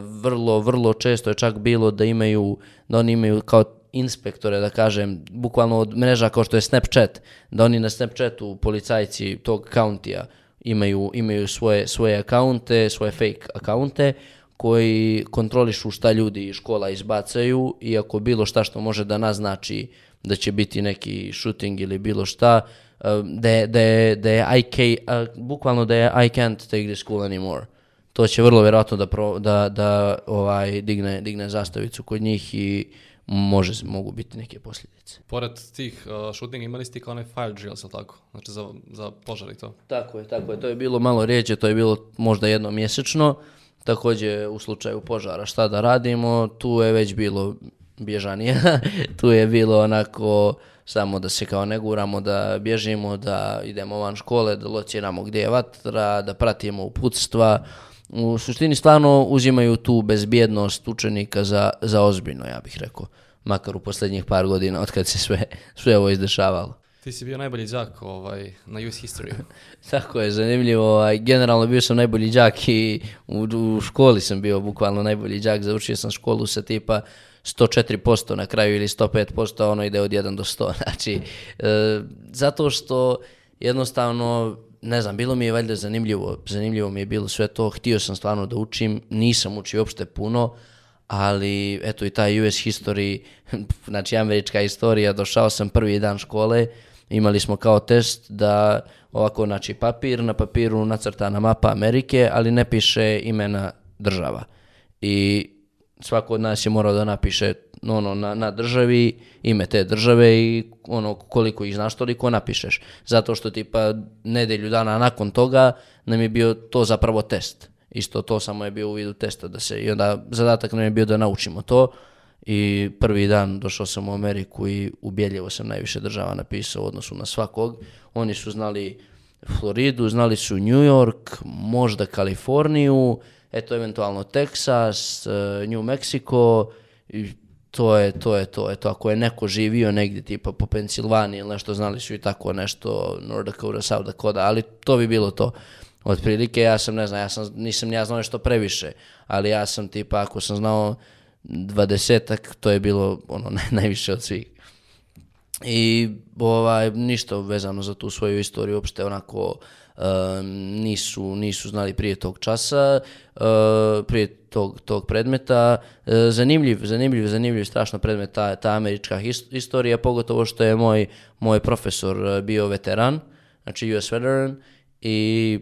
vrlo, vrlo često je čak bilo da imaju, da oni imaju kao inspektore, da kažem, bukvalno od mreža kao što je Snapchat, da oni na Snapchatu, policajci tog countija, imaju, imaju svoje, svoje akaunte, svoje fake akaunte, koji kontrolišu šta ljudi iz škola izbacaju i ako bilo šta što može da naznači da će biti neki shooting ili bilo šta, uh, da da da je I ca- uh, bukvalno da I can't take this school anymore. To će vrlo vjerojatno da, pro, da, da ovaj, digne, digne zastavicu kod njih i može, mogu biti neke posljedice. Pored tih uh, shootinga imali ste kao onaj fire drills, jel tako? Znači za, za požar i to. Tako je, tako je. To je bilo malo rijeđe, to je bilo možda jednom mjesečno. Također u slučaju požara šta da radimo, tu je već bilo bježanije. *laughs* tu je bilo onako samo da se kao ne guramo, da bježimo, da idemo van škole, da lociramo gdje je vatra, da pratimo uputstva. U suštini stvarno uzimaju tu bezbjednost učenika za, za ozbiljno, ja bih rekao. Makar u posljednjih par godina od kad se sve, sve ovo izdešavalo. Ti si bio najbolji đak ovaj, na US History. *laughs* Tako je, zanimljivo. ovaj, Generalno bio sam najbolji đak i u, u školi sam bio bukvalno najbolji đak. Završio sam školu sa tipa 104% na kraju ili 105%, a ono ide od 1 do 100. *laughs* Znači, e, zato što jednostavno, ne znam, bilo mi je valjda zanimljivo. Zanimljivo mi je bilo sve to. Htio sam stvarno da učim. Nisam učio uopšte puno, ali eto i taj US history, *laughs* znači američka istorija, došao sam prvi dan škole, imali smo kao test da ovako znači papir, na papiru nacrtana mapa Amerike, ali ne piše imena država. I svako od nas je morao da napiše ono na, na državi, ime te države i ono koliko ih znaš toliko napišeš. Zato što tipa nedelju dana nakon toga nam je bio to zapravo test. Isto to samo je bio u vidu testa da se i onda zadatak nam je bio da naučimo to i prvi dan došao sam u Ameriku i ubjeljivo sam najviše država napisao u odnosu na svakog. Oni su znali Floridu, znali su New York, možda Kaliforniju, eto eventualno Texas, eh, New Mexico i to je to je to. Eto ako je neko živio negdje tipa po Pensilvaniji ili nešto znali su i tako nešto North Dakota, South Dakota, ali to bi bilo to. Otprilike ja sam ne znam, ja sam nisam ni ja znao nešto previše, ali ja sam tipa ako sam znao dvadesetak, to je bilo ono *laughs* naj, najviše od svih. I ovaj, ništa vezano za tu svoju istoriju, uopšte onako nisu, nisu znali prije tog časa, uh, prije tog, tog predmeta. Uh, zanimljiv, zanimljiv, zanimljiv strašno predmet ta, ta američka his- istorija, pogotovo što je moj, moj profesor uh, bio veteran, znači US veteran, i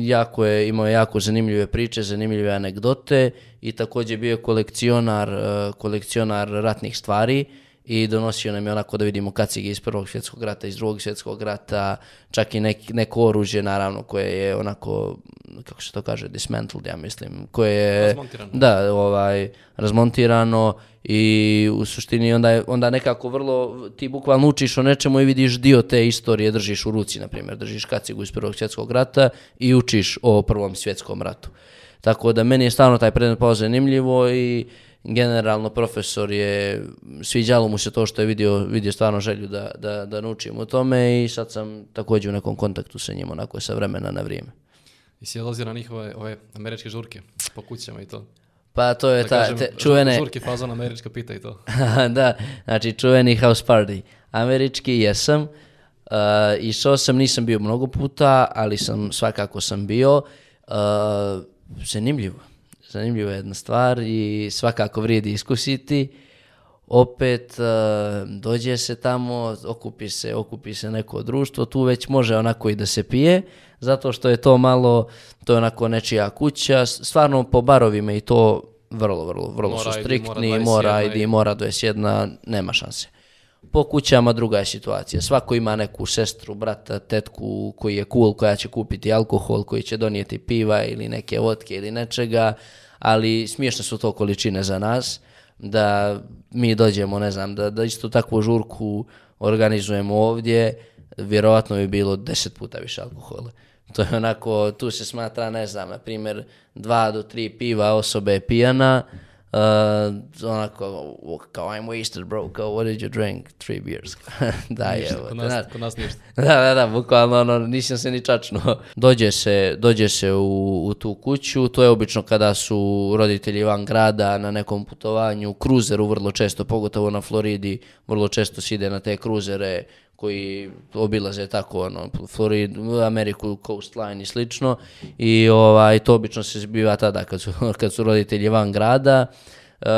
jako je, imao jako zanimljive priče, zanimljive anegdote i također bio kolekcionar, kolekcionar ratnih stvari i donosio nam je onako da vidimo kacige iz prvog svjetskog rata, iz drugog svjetskog rata, čak i nek, neko oružje naravno koje je onako, kako se to kaže, dismantled, ja mislim, koje je... Razmontirano. Da, ovaj, razmontirano i u suštini onda, je, onda nekako vrlo, ti bukvalno učiš o nečemu i vidiš dio te istorije, držiš u ruci, na primjer, držiš kacigu iz prvog svjetskog rata i učiš o prvom svjetskom ratu. Tako da meni je stvarno taj predmet pao zanimljivo i generalno profesor je, sviđalo mu se to što je vidio, vidio stvarno želju da, da, da naučim o tome i sad sam također u nekom kontaktu sa njim, onako sa vremena na vrijeme. I si odlazio na njihove ove američke žurke po kućama i to. Pa to je Da ta, kažem, te, čuvene, Žurke fazon američka pita i to. *laughs* da, znači čuveni house party. Američki jesam, uh, išao sam, nisam bio mnogo puta, ali sam, svakako sam bio. Uh, zanimljivo, zanimljiva jedna stvar i svakako vrijedi iskusiti. Opet uh, dođe se tamo, okupi se, okupi se neko društvo, tu već može onako i da se pije, zato što je to malo, to je onako nečija kuća, stvarno po barovima i to vrlo, vrlo, vrlo su Mora ID, striktni, mora mora 21 ID, mora 21, nema šanse. Po kućama druga je situacija. Svako ima neku sestru, brata, tetku koji je cool, koja će kupiti alkohol, koji će donijeti piva ili neke vodke ili nečega, ali smiješne su to količine za nas, da mi dođemo, ne znam, da, da istu takvu žurku organizujemo ovdje, vjerovatno bi bilo deset puta više alkohola. To je onako, tu se smatra, ne znam, na primjer, dva do tri piva osobe je pijana, Uh, onako, kao I'm wasted bro, kao what did you drink? Three beers. *laughs* da, je, kod nas, kod nas ništa. *laughs* da, da, da, bukvalno, ono, nisam se ni čačno. *laughs* Dođe se, dođe se u, u tu kuću, to je obično kada su roditelji van grada na nekom putovanju, kruzeru vrlo često, pogotovo na Floridi, vrlo često se ide na te kruzere koji obilaze tako ono Floridu, Ameriku, coastline i slično i ovaj to obično se zbiva tada kad su, *laughs* kad su roditelji van grada. Uh,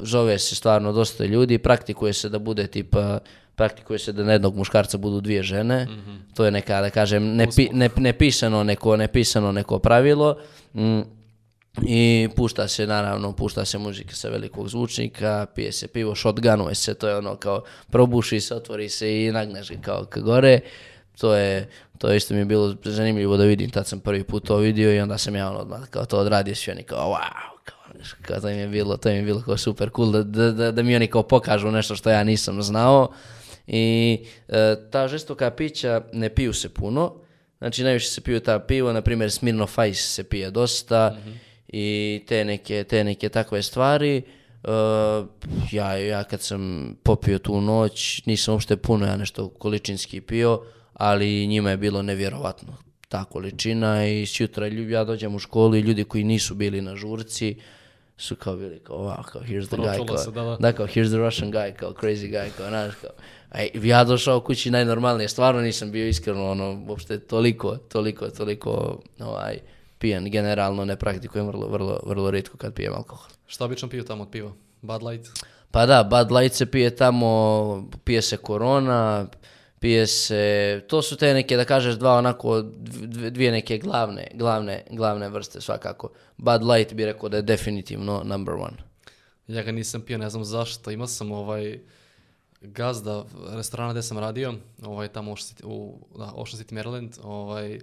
zove se stvarno dosta ljudi, praktikuje se da bude tipa praktikuje se da na jednog muškarca budu dvije žene. To je neka, da kažem, nepi, ne, nepisano, neko, nepisano neko pravilo. Mm, I pušta se, naravno, pušta se muzika sa velikog zvučnika, pije se pivo, shotgunuje se, to je ono kao probuši se, otvori se i nagneš ga kao ka gore. To je, to isto mi je bilo zanimljivo da vidim, tad sam prvi put to vidio i onda sam ja ono odmah kao to odradio svi oni kao wow, kao, kao to im je bilo, to im je bilo kao super cool da, da, da, da mi oni kao pokažu nešto što ja nisam znao. I e, ta žestoka pića ne piju se puno, znači najviše se piju ta pivo, na primjer Smirnoff Ice se pije dosta i te neke, te neke takve stvari. E, ja, ja kad sam popio tu noć, nisam uopšte puno ja nešto količinski pio, ali njima je bilo nevjerovatno ta količina i sjutra lju- ja dođem u školu i ljudi koji nisu bili na žurci su kao bili kao, wow, kao, here's the guy, Pročulo kao, se, da, da. da, kao, here's the Russian guy, kao, crazy guy, kao, znaš, kao, aj, ja došao kući najnormalnije, stvarno nisam bio iskreno, ono, uopšte toliko, toliko, toliko, ovaj, pijan, generalno ne praktikujem vrlo, vrlo, vrlo rijetko kad pijem alkohol. Šta obično piju tamo od piva? Bud Light? Pa da, Bud Light se pije tamo, pije se Corona, pije se, to su te neke, da kažeš, dva onako, dv- dvije neke glavne, glavne, glavne vrste svakako. Bud Light bi rekao da je definitivno number one. Ja ga nisam pio, ne znam zašto. Imao sam ovaj gazda restorana gdje sam radio, ovaj tamo u Ocean City, Maryland, ovaj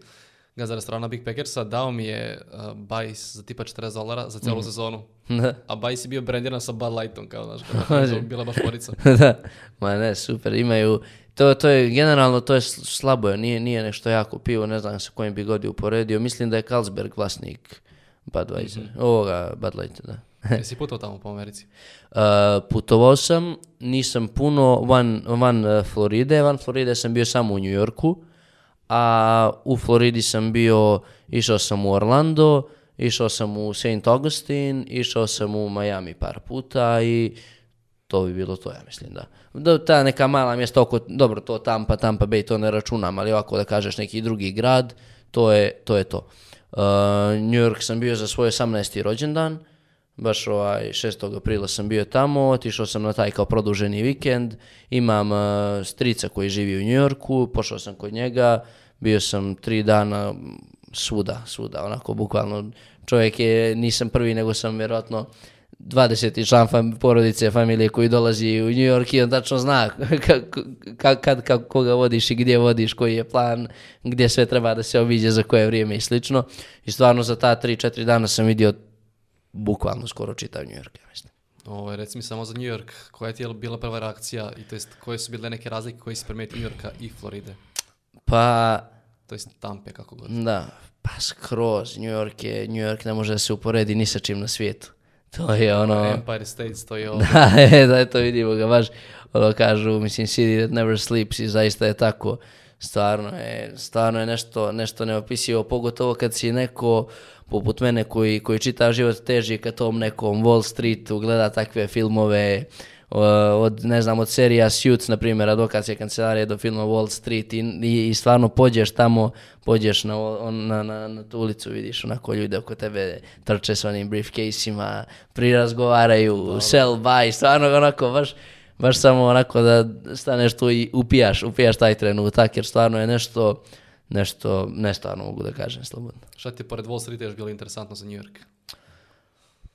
gazda restorana Big Packersa dao mi je uh, bajs za tipa 40 dolara za cijelu sezonu. *laughs* A bajs je bio brendiran sa Bud Lightom, kao znaš, kao, *laughs* bila baš porica. *laughs* da, ma ne, super, imaju, to, to je, generalno to je slabo, je, nije, nije nešto jako pivo, ne znam sa kojim bi god je uporedio, mislim da je Carlsberg vlasnik Budweiser, ovoga Bud Lighta, da. Jesi putao tamo po Americi? Uh, putovao sam, nisam puno van, van uh, Floride, van Floride sam bio samo u New Yorku, a u Floridi sam bio, išao sam u Orlando, išao sam u St. Augustine, išao sam u Miami par puta i to bi bilo to, ja mislim, da. Da, ta neka mala mjesta oko, dobro, to Tampa, Tampa Bay, to ne računam, ali ovako da kažeš neki drugi grad, to je to. Je to. Uh, New York sam bio za svoj 18. rođendan, baš ovaj 6. aprila sam bio tamo, otišao sam na taj kao produženi vikend, imam uh, strica koji živi u New Yorku, pošao sam kod njega, bio sam tri dana svuda, svuda, onako bukvalno čovjek je, nisam prvi nego sam vjerojatno 20. član fam, porodice, familije koji dolazi u New York i on tačno zna *laughs* kad, kad, kad, koga vodiš i gdje vodiš, koji je plan, gdje sve treba da se obiđe, za koje vrijeme i slično. I stvarno za ta 3-4 dana sam vidio bukvalno skoro čitav New York, ja mislim. Ovaj, reci mi samo za New York, koja je bila prva reakcija i to jest koje su bile neke razlike koje si primetio New Yorka i Floride? Pa, To jest Tampe, kako god. da, pa skroz, New York je, New York ne može da se uporedi ni sa čim na svijetu. To je ono... Empire State stoji *laughs* ovo. Da, e, da, to vidimo ga baš, ono kažu, mislim, city that never sleeps i zaista je tako. Stvarno je, stvarno je nešto, nešto neopisivo, pogotovo kad si neko poput mene koji, koji čita život teži ka tom nekom Wall Streetu, gleda takve filmove, od, ne znam, od serija Suits, na primjer, advokatske kancelarije do filma Wall Street i, i, i stvarno pođeš tamo, pođeš na, na, na, na tu ulicu, vidiš onako ljude oko tebe trče s onim briefcase-ima, prirazgovaraju, sell, buy, stvarno onako baš, baš samo onako da staneš tu i upijaš, upijaš taj trenutak jer stvarno je nešto, nešto, ne stvarno mogu da kažem slobodno. Šta ti je pored Wall Streeta još bilo interesantno za New York?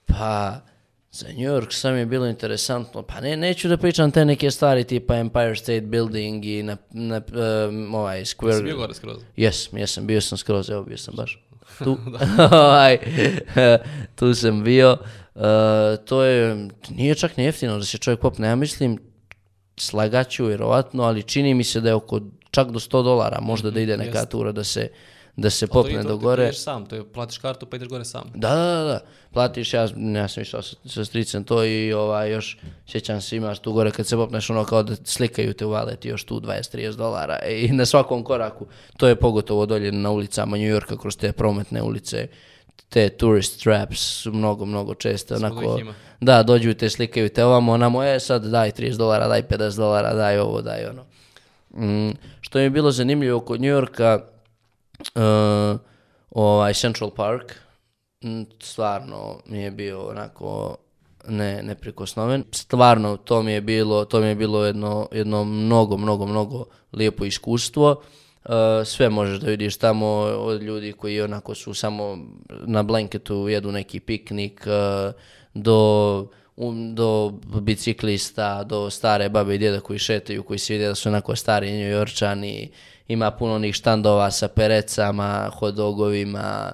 Pa, za New York sam je bilo interesantno, pa ne, neću da pričam te neke stvari tipa Empire State Building i na, na um, ovaj Square... Si bio gore skroz? Jesam, jesam, bio sam skroz, evo bio sam baš *laughs* tu. *laughs* Ovaj, *laughs* tu sam bio. Uh, to je, nije čak ni jeftino da se čovjek popne, ja mislim, slagaću vjerovatno, ali čini mi se da je oko čak do 100 dolara možda da ide neka tura da se, da se to popne to, do ti gore. ideš sam, to je platiš kartu pa ideš gore sam. Da, da, da, da. Platiš, ja, ja sam išao sa, sa stricem to i ovaj, još, sjećam se, imaš tu gore kad se popneš ono kao da slikaju te u valet još tu 20-30 dolara i na svakom koraku. To je pogotovo dolje na ulicama New Yorka kroz te prometne ulice. Te tourist traps su mnogo, mnogo. Svuda Onako, da, dođu te slikaju te ovamo, onamo, e sad daj 30 dolara, daj 50 dolara, daj ovo, daj ono. Mm, što mi je bilo zanimljivo kod New Yorka, uh, ovaj Central Park, mm, stvarno mi je bio onako ne, neprikosnoven. Stvarno, to mi je bilo, to mi je bilo jedno, jedno mnogo, mnogo, mnogo lijepo iskustvo. Uh, sve možeš da vidiš tamo od ljudi koji onako su samo na blanketu jedu neki piknik uh, do um, do biciklista, do stare babe i djeda koji šetaju, koji se vide da su onako stari njujorčani, ima puno onih štandova sa perecama, hodogovima,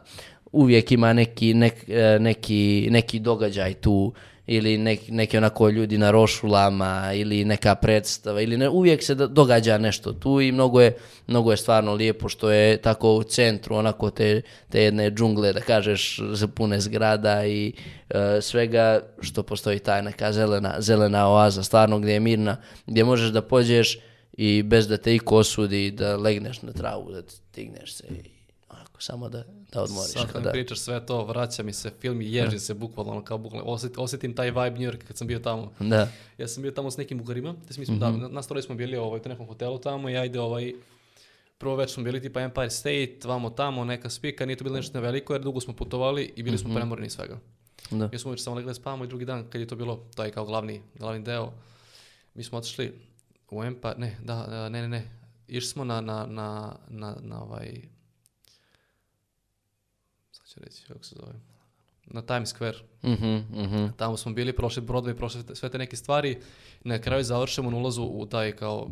uvijek ima neki, nek- e, neki, neki događaj tu, ili nek- neki onako ljudi na rošulama, ili neka predstava, ili ne, uvijek se do- događa nešto tu i mnogo je, mnogo je stvarno lijepo što je tako u centru, onako te, te jedne džungle, da kažeš, pune zgrada i e, svega što postoji taj neka zelena, zelena oaza, stvarno gdje je mirna, gdje možeš da pođeš i bez da te iko osudi, da legneš na travu, da stigneš se i onako samo da, da odmoriš. Sad kad da, pričaš sve to, vraća mi se film i ježi se bukvalno, ono kao bukvalno, osjet, osjetim taj vibe New York kad sam bio tamo. da, Ja sam bio tamo s nekim bugarima, te smo, Mhm. da, na- nas troje smo bili ovaj, u nekom hotelu tamo i ja ide ovaj, prvo već smo bili tipa Empire State, vamo tamo, neka spika, nije to bilo nešto veliko jer dugo smo putovali i bili Mhm. smo premorni i svega. da. Mi smo već samo legli spavamo i drugi dan kad je to bilo, taj kao glavni, glavni deo, mi smo otišli u Empire, ne, da, ne, ne, ne, išli smo na, na, na, na, na ovaj, ću reći, kako se zove, na Times Square, Mhm, mhm. Tamo smo bili, prošli Broadway, prošli sve te neke stvari. Na kraju završimo na ulazu u taj kao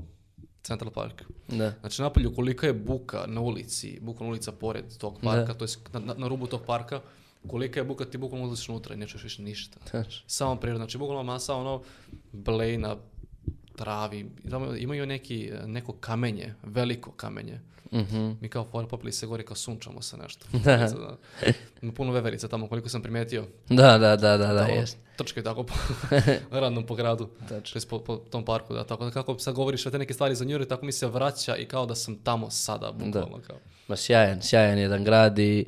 Central Park. Da. Znači napolju kolika je buka na ulici, bukvalno ulica pored tog parka, to je na, na, rubu tog parka, kolika je buka ti bukvalno ulaziš unutra i ne čuješ više ništa. Tačno. Samo priroda, znači bukvalno masa ono blej na travi, imaju neki, neko kamenje, veliko kamenje. Mhm. Mi kao fora popili se gore kao sunčamo se nešto. *laughs* Da. Puno veverica tamo koliko sam primetio. Da, da, da, da, da. Trčkaju tako po, *laughs* random po gradu. Tj. Po, po tom parku, da. Tako da kako sad govoriš sve te neke stvari za York, tako mi se vraća i kao da sam tamo sada, bukvalno kao. Ma sjajan, sjajan jedan grad i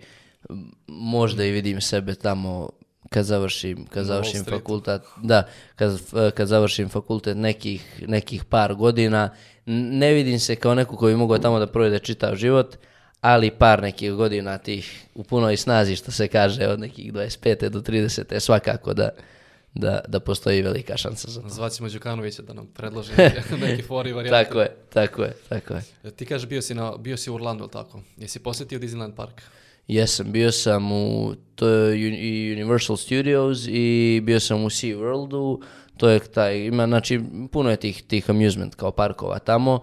možda i vidim sebe tamo kad završim, kad završim fakultet, da, kad, kad završim fakultet nekih, nekih par godina, ne vidim se kao neko koji mogao tamo da provede čitav život, ali par nekih godina tih u punoj snazi, što se kaže, od nekih 25. do 30. svakako da, da, da postoji velika šansa za to. Zvaćemo Đukanovića da nam predloži *laughs* neki fori varijante. Tako je, tako je, tako je. Ti kažeš bio si, na, bio si u Orlandu, tako? Jesi posjetio Disneyland Park? Jesam, bio sam u to Universal Studios i bio sam u Sea Worldu, to je taj, ima, znači, puno je tih, tih amusement kao parkova tamo,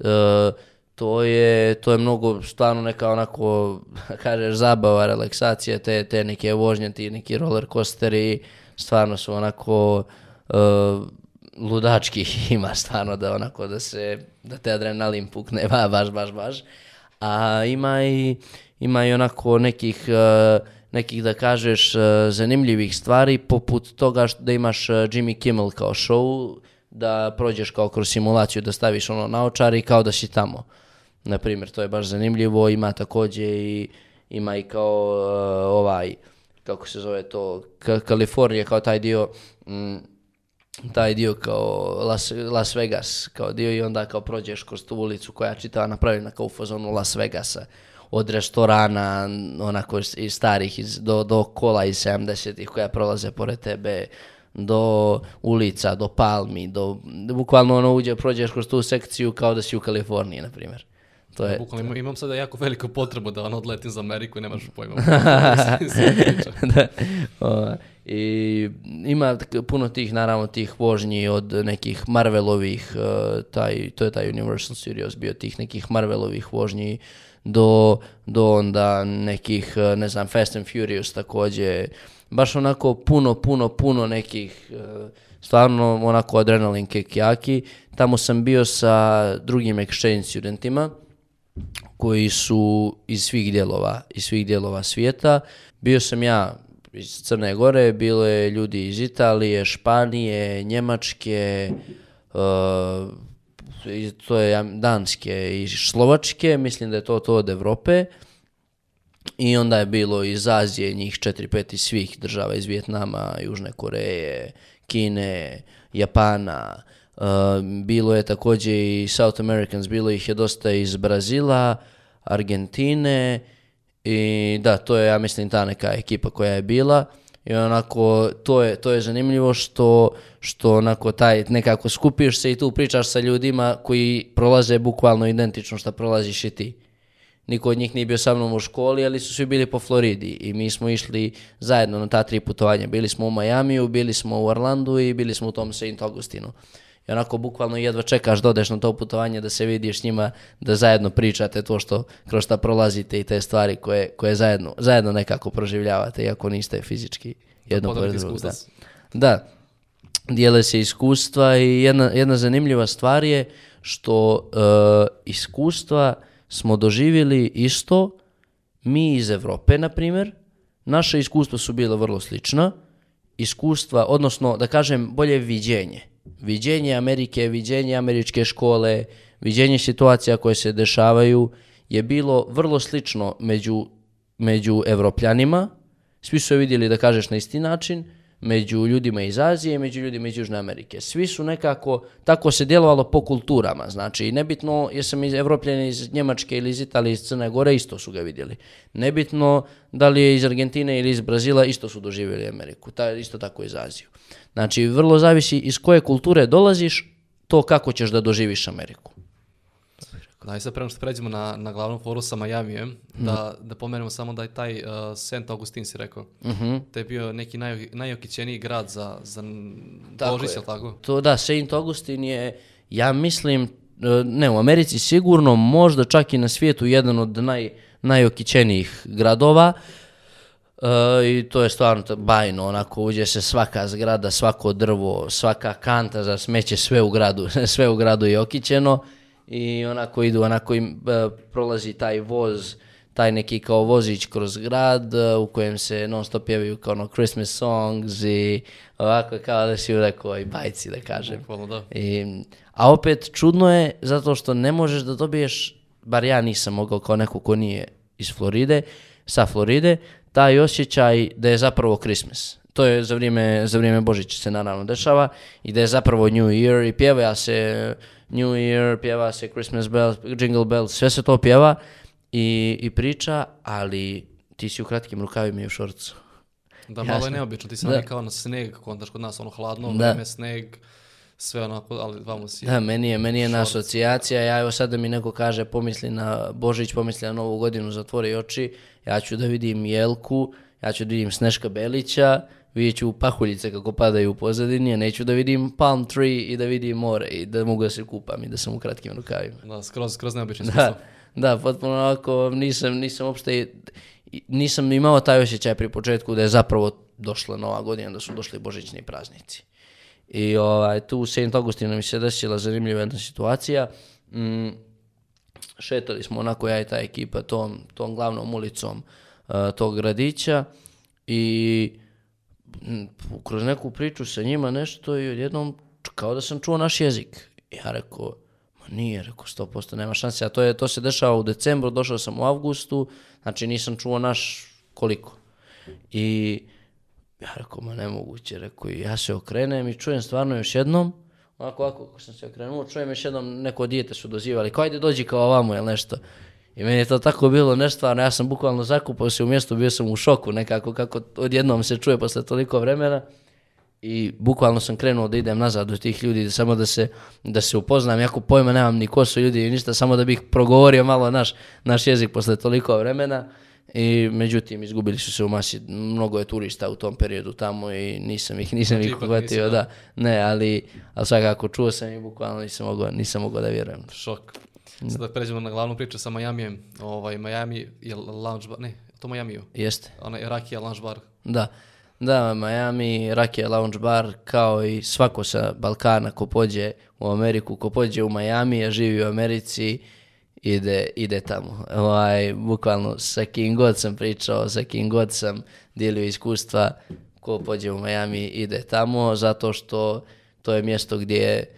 E, to je, to je mnogo, stvarno neka onako, *laughs* kažeš, zabava, relaksacija, te, te neke vožnje, ti neki roller coasteri, stvarno su onako, e, ludački *laughs* ima stvarno da onako da se, da te adrenalin pukne, *laughs* ba, baš, baš, baš. A ima i, ima i onako nekih, eh, nekih da kažeš eh, zanimljivih stvari poput toga da imaš eh, Jimmy Kimmel kao show, da prođeš kao kroz simulaciju, da staviš ono naočare i kao da si tamo. Na primjer, to je baš zanimljivo, ima također i ima i kao ovaj kako se zove to, Ka- Kalifornija kao taj dio mm, taj dio kao Las, Las Vegas kao dio i onda kao prođeš kroz tu ulicu koja je čitava napravljena kao u fazonu Las Vegasa od restorana onako iz starih iz, do, do kola iz 70-ih koja prolaze pored tebe do ulica, do palmi, do, bukvalno ono uđe, prođeš kroz tu sekciju kao da si u Kaliforniji, na primjer. To je, Bukvalno imam, imam sada jako veliku potrebu da ono odletim za Ameriku i nemaš pojma. *laughs* *laughs* da. O, I ima puno tih, naravno, tih vožnji od nekih Marvelovih, e, taj, to je taj Universal Studios bio tih nekih Marvelovih vožnji do, do onda nekih, e, ne znam, Fast and Furious također. Baš onako puno, puno, puno nekih, e, stvarno onako adrenalin kick jaki. Tamo sam bio sa drugim exchange studentima koji su iz svih dijelova, iz svih dijelova svijeta. Bio sam ja iz Crne Gore, bilo je ljudi iz Italije, Španije, Njemačke, uh, to je Danske i Slovačke, mislim da je to to od Europe. I onda je bilo iz Azije njih 4-5 iz svih država, iz Vjetnama, Južne Koreje, Kine, Japana. Uh, bilo je također i South Americans, bilo ih je dosta iz Brazila, Argentine i da, to je ja mislim ta neka ekipa koja je bila. I onako, to je, to je zanimljivo što, što onako taj, nekako skupiš se i tu pričaš sa ljudima koji prolaze bukvalno identično što prolaziš i ti. Niko od njih nije bio sa mnom u školi, ali su svi bili po Floridi i mi smo išli zajedno na ta tri putovanja. Bili smo u Majamiju, bili smo u Orlandu i bili smo u tom St. Augustinu. I onako bukvalno jedva čekaš da odeš na to putovanje da se vidiš s njima, da zajedno pričate to što kroz šta prolazite i te stvari koje, koje zajedno, zajedno nekako proživljavate, iako niste fizički jedno pored drugog. Da. da, dijele se iskustva i jedna, jedna zanimljiva stvar je što e, iskustva smo doživjeli isto mi iz Europe, na primjer, naše iskustva su bila vrlo slična, iskustva, odnosno da kažem bolje viđenje. Viđenje Amerike, viđenje američke škole, viđenje situacija koje se dešavaju je bilo vrlo slično među, među evropljanima, svi su je vidjeli da kažeš na isti način, među ljudima iz Azije i među ljudima iz Južne Amerike. Svi su nekako, tako se djelovalo po kulturama, znači nebitno jesam iz Evropljani iz Njemačke ili iz Italije, iz Crne Gore, isto su ga vidjeli. Nebitno da li je iz Argentine ili iz Brazila, isto su doživjeli Ameriku, ta, isto tako iz Aziju. Znači, vrlo zavisi iz koje kulture dolaziš, to kako ćeš da doživiš Ameriku. Da, i sad prema što pređemo na, na glavnu foru sa Majamijem, Mhm. da, da pomenemo samo da je taj uh, St. Augustin si rekao, Mhm. da je bio neki naj, najokićeniji grad za, za Tako Božić, je. tako? To da, Saint Augustin je, ja mislim, e, ne u Americi sigurno, možda čak i na svijetu jedan od naj, najokićenijih gradova. E, I to je stvarno bajno, onako uđe se svaka zgrada, svako drvo, svaka kanta za smeće, sve u gradu, *laughs* sve u gradu je okićeno i onako idu, onako im e, prolazi taj voz, taj neki kao vozić kroz grad e, u kojem se non stop pjevaju kao ono Christmas songs i ovako kao da si u nekoj bajci da kažem. Bukvalno da. I, a opet čudno je zato što ne možeš da dobiješ, bar ja nisam mogao kao neko ko nije iz Floride, sa Floride, taj osjećaj da je zapravo Christmas. To je za vrijeme, za vrijeme Božića se naravno dešava i da je zapravo New Year i pjeva se New Year, pjeva se Christmas bells, Jingle bells, sve se to pjeva i, i priča, ali ti si u kratkim rukavima i u šorcu. Da, malo je neobično, ti sam Da. kao na sneg, kontaš kod nas, ono hladno, Da. vreme, sneg, sve onako, ali vamo si. Da, meni je, meni je na asocijacija, ja evo sad da mi neko kaže pomisli na Božić, pomisli na Novu godinu, zatvori oči, ja ću da vidim Jelku, ja ću da vidim Sneška Belića, vidjet ću pahuljice kako padaju u pozadini, a neću da vidim palm tree i da vidim more i da mogu da se kupam i da sam u kratkim rukavima. Da, skroz, skroz neobično. Da, da, potpuno onako, nisam, nisam uopšte, nisam imao taj osjećaj pri početku da je zapravo došla nova godina, da su došli božićni praznici. I ovaj, tu u St. Augustinu mi se desila zanimljiva jedna situacija. Mm, šetali smo onako ja i ta ekipa tom, tom glavnom ulicom uh, tog gradića i kroz neku priču sa njima nešto i odjednom kao da sam čuo naš jezik. Ja rekao, ma nije, rekao 100% nema šanse, a to, je, to se dešava u decembru, došao sam u avgustu, znači nisam čuo naš koliko. I ja rekao, ma nemoguće, rekao, ja se okrenem i čujem stvarno još jednom, onako ovako kako sam se okrenuo, čujem još jednom neko dijete su dozivali, kao ajde dođi kao ovamo ili nešto. I meni je to tako bilo nestvarno, ja sam bukvalno zakupao se u mjestu, bio sam u šoku nekako, kako odjednom se čuje posle toliko vremena. I bukvalno sam krenuo da idem nazad do tih ljudi, samo da se, da se upoznam, jako pojma nemam ni ko su ljudi i ništa, samo da bih progovorio malo naš, naš jezik posle toliko vremena. I međutim, izgubili su se u masi, mnogo je turista u tom periodu tamo i nisam ih, nisam ih uhvatio, da. Ne, ali, ali svakako čuo sam i bukvalno nisam mogao, nisam mogao da vjerujem. Šok. Sad da pređemo na glavnu priču sa Majamijem. Ovaj, Miami je lounge bar, ne, to Majamiju. Jeste. Onaj Rakija lounge bar. Da. Da, Miami, Rakija Lounge Bar, kao i svako sa Balkana ko pođe u Ameriku, ko pođe u Miami, a živi u Americi ide, ide tamo. Ovaj, bukvalno sa kim god sam pričao, sa kim god sam dijelio iskustva, ko pođe u Miami ide tamo, zato što to je mjesto gdje mm,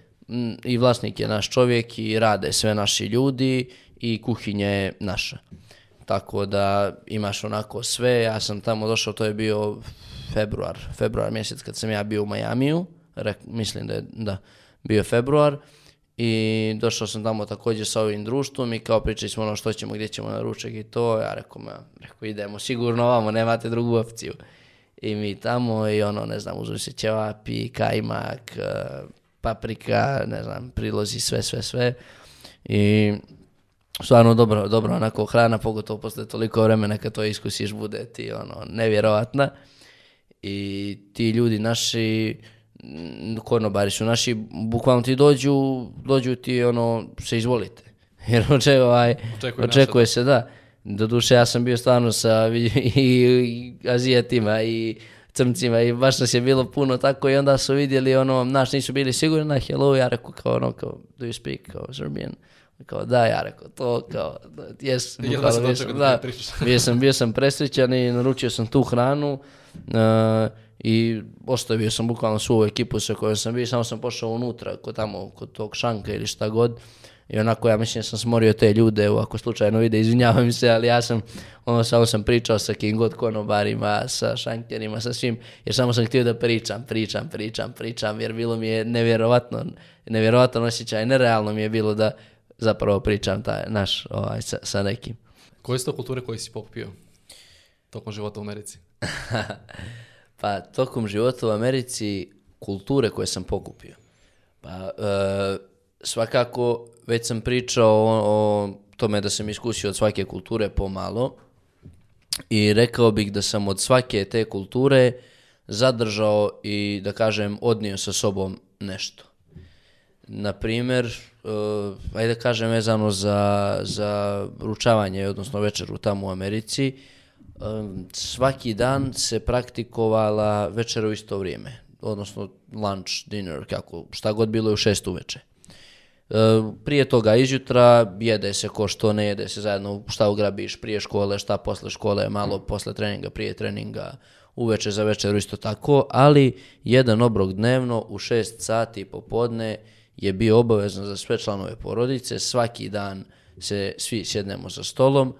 i vlasnik je naš čovjek i rade sve naši ljudi i kuhinja je naša. Tako da imaš onako sve, ja sam tamo došao, to je bio februar, februar mjesec kad sam ja bio u Majamiju, mislim da je da, bio februar i došao sam tamo također sa ovim društvom i kao pričali smo ono što ćemo, gdje ćemo na ručak i to, ja rekao, ma, rekao idemo sigurno ovamo, nemate drugu opciju. I mi tamo i ono, ne znam, uzeli se ćevapi, kajmak, eh, paprika, ne znam, prilozi, sve, sve, sve. I stvarno dobro, dobro onako hrana, pogotovo posle toliko vremena kad to iskusiš bude ti ono nevjerovatna. I ti ljudi naši, konobari su naši, bukvalno ti dođu, dođu ti ono, se izvolite. *laughs* Jer očekuje, ovaj, Očekuje očekuje se da. Doduše ja sam bio stvarno sa *laughs* i, i Azijatima i crncima i baš nas je bilo puno tako i onda su vidjeli ono, naš nisu bili sigurni na hello, ja rekao kao ono, kao, do you speak, kao Serbian? Kao da, ja rekao to, kao, onda bukvalno si bio sam- da *laughs* bio sam, bio sam presrećan i naručio sam tu hranu uh, i ostavio sam bukvalno svu ekipu sa kojom sam bio, samo sam pošao unutra, kod tamo, kod tog šanka ili šta god. I onako, ja mislim da sam smorio te ljude, evo, ako slučajno vide, izvinjavam se, ali ja sam, ono, samo sam pričao sa kim god konobarima, sa šankerima, sa svim, jer samo sam htio da pričam, pričam, pričam, pričam, jer bilo mi je nevjerovatno, nevjerovatan osjećaj, nerealno mi je bilo da zapravo pričam taj naš, ovaj, sa, sa nekim. Koje su to kulture koje si pokupio tokom života u Americi? *laughs* Pa tokom života u Americi kulture koje sam pokupio. Pa e, svakako već sam pričao o, o tome da sam iskusio od svake kulture pomalo i rekao bih da sam od svake te kulture zadržao i da kažem odnio sa sobom nešto. Na primjer, uh, ajde da kažem vezano za, za ručavanje, odnosno večeru tamo u Americi, um, svaki dan se praktikovala večera u isto vrijeme, odnosno lunch, dinner, kako, šta god bilo je u šest uveče. E, prije toga izjutra jede se ko što ne jede se zajedno šta ugrabiš prije škole, šta posle škole, malo posle treninga, prije treninga, uveče za večeru isto tako, ali jedan obrok dnevno u 6 sati popodne je bio obavezan za sve članove porodice, svaki dan se svi sjednemo za stolom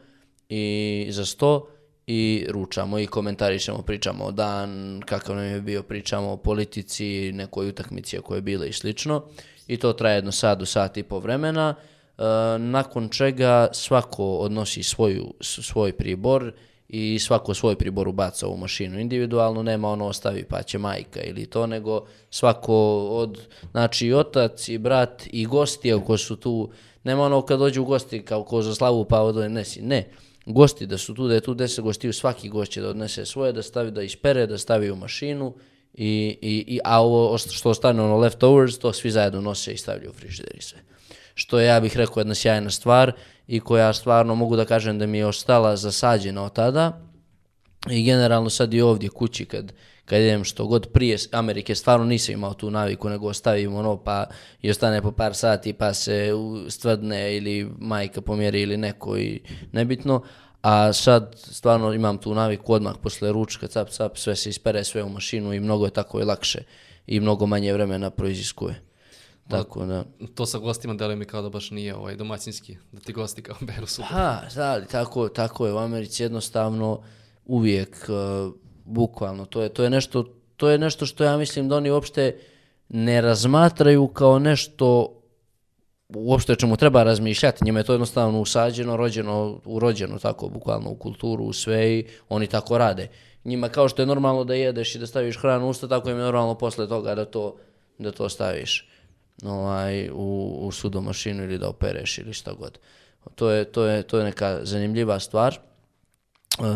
i za sto i ručamo i komentarišemo, pričamo o dan, kakav nam je bio, pričamo o politici, nekoj utakmici koje je bile i slično. I to traje jedno sat do sat i po vremena, e, nakon čega svako odnosi svoju, svoj pribor i svako svoj pribor ubaca u mašinu. Individualno, nema ono ostavi pa će majka ili to, nego svako od, znači i otac i brat i gosti ako su tu, nema ono kad dođu gosti kao ko za slavu pa odnesi, ne, gosti da su tu, da je tu deset gostiju, svaki gost će da odnese svoje, da stavi, da ispere, da stavi u mašinu, i, i, i, a ovo što ostane ono leftovers, to svi zajedno nose i stavljaju u frižider i sve. Što ja bih rekao, jedna sjajna stvar i koja stvarno mogu da kažem da mi je ostala zasađena od tada i generalno sad i ovdje kući kad, kad idem što god prije Amerike stvarno nisam imao tu naviku nego ostavim ono pa i ostane po par sati pa se stvrdne ili majka pomjeri ili neko i nebitno a sad stvarno imam tu naviku odmah posle ručka cap cap sve se ispere sve u mašinu i mnogo je tako i lakše i mnogo manje vremena proiziskuje tako da To sa gostima deluje mi kao da baš nije ovaj, domaćinski, da ti gosti kao beru super. Ha, da, tako, tako je u Americi jednostavno uvijek uh, bukvalno to je to je nešto to je nešto što ja mislim da oni uopšte ne razmatraju kao nešto uopšte čemu treba razmišljati. Njima je to jednostavno usađeno, rođeno, urođeno tako bukvalno u kulturu, u sve i oni tako rade. Njima kao što je normalno da jedeš i da staviš hranu u usta, tako im je normalno posle toga da to, da to staviš ovaj, u, u sudomašinu ili da opereš ili šta god. To je, to je, to je neka zanimljiva stvar. Uh,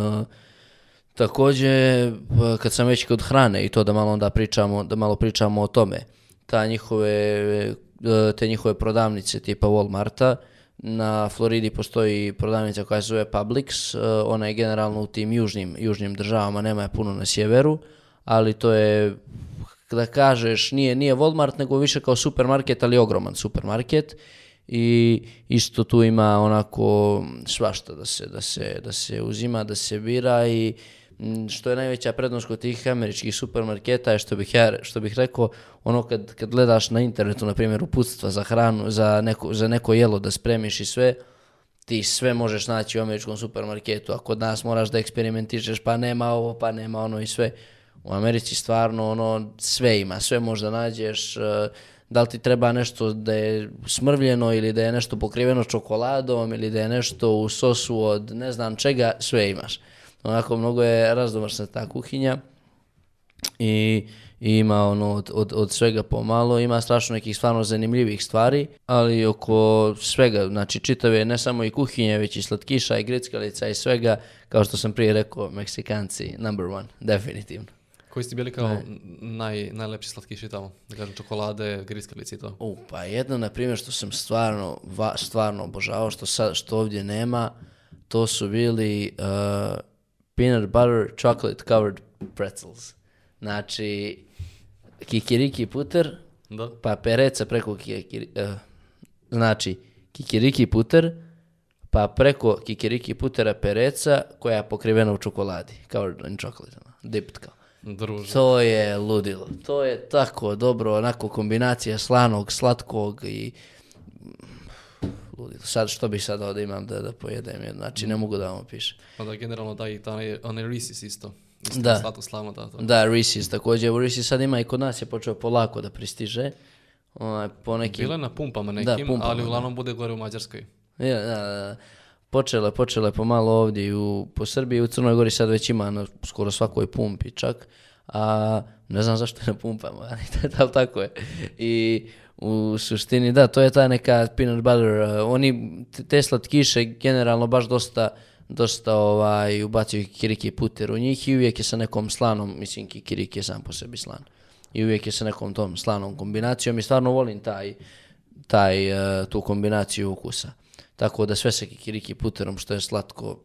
Također, kad sam već kod hrane i to da malo onda pričamo, da malo pričamo o tome, ta njihove, e, te njihove prodavnice tipa Walmarta, na Floridi postoji prodavnica koja se zove Publix, e, ona je generalno u tim južnim, južnim državama, nema je puno na sjeveru, ali to je, da kažeš, nije, nije Walmart, nego više kao supermarket, ali ogroman supermarket. I isto tu ima onako svašta da se, da se, da se uzima, da se bira i što je najveća prednost kod tih američkih supermarketa je što bih, ja, što bih rekao, ono kad, kad gledaš na internetu, na primjer, uputstva za hranu, za neko, za neko jelo da spremiš i sve, ti sve možeš naći u američkom supermarketu, a kod nas moraš da eksperimentišeš, pa nema ovo, pa nema ono i sve. U Americi stvarno ono sve ima, sve možda nađeš, eh, da li ti treba nešto da je smrvljeno ili da je nešto pokriveno čokoladom ili da je nešto u sosu od ne znam čega, sve imaš. Onako mnogo je razdomašna ta kuhinja i, i ima ono od, od, od svega pomalo, ima strašno nekih stvarno zanimljivih stvari, ali oko svega, znači čitave ne samo i kuhinje, već i slatkiša i grickalica i svega, kao što sam prije rekao, Meksikanci number one, definitivno. Koji ste bili kao naj, najlepši slatkiši tamo? Da kažem, čokolade, griskalice i to. U, pa jedno, na primjer, što sam stvarno, va, stvarno obožavao, što, sad, što ovdje nema, to su bili uh, peanut butter chocolate covered pretzels. Znači, kikiriki puter, Da? pa pereca preko kikiri, uh, znači, kikiriki puter, pa preko kikiriki putera pereca koja je pokrivena u čokoladi, covered in chocolate, ono, dipped kao. Druže. To je ludilo. To je tako dobro, onako kombinacija slanog, slatkog i ludilo. Sad što bi sad ovdje imam da, da pojedem, jer, znači ne mogu da vam opišem. Pa da generalno da i ta onaj, Reese's isto. Isto Da. Slavno da to. Da, Reese's također, u Reese's sad ima i kod nas je počeo polako da pristiže. Onaj, po nekim... Bilo je na pumpama Da, nekim, pumpama, ali da. uglavnom bude gore u Mađarskoj. Ja, da, da, da. Počelo je, pomalo ovdje u, po Srbiji, u Crnoj Gori sad već ima na skoro svakoj pumpi čak, a ne znam zašto *laughs* je na pumpama, ali tako je. I u suštini, da, to je ta neka peanut butter, uh, oni, te slatkiše generalno baš dosta, dosta ovaj, ubacuju kikiriki puter u njih i uvijek je sa nekom slanom, mislim kikiriki je sam po sebi slan. I uvijek je sa nekom tom slanom kombinacijom i stvarno volim taj, taj, eh, tu kombinaciju ukusa. Tako da sve sa kikiriki puterom što je slatko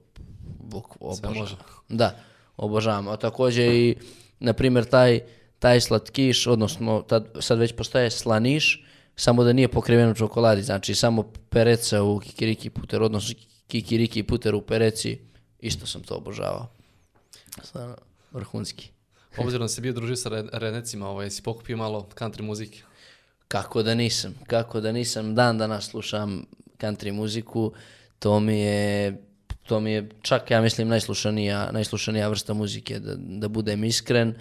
buk, obožavam. Da, obožavam. A također i, na primjer, taj, taj slatkiš, odnosno tad, sad već postaje slaniš, samo da nije pokriven u čokoladi, znači samo pereca u kikiriki puter, odnosno kikiriki puter u pereci, isto sam to obožavao. Stvarno, vrhunski. Obzirom da si bio družio sa re- rednecima, ovaj, si pokupio malo country muzike. Kako da nisam, kako da nisam, dan danas slušam country muziku, to mi je, to mi je čak, ja mislim, najslušanija, najslušanija vrsta muzike, da, da budem iskren.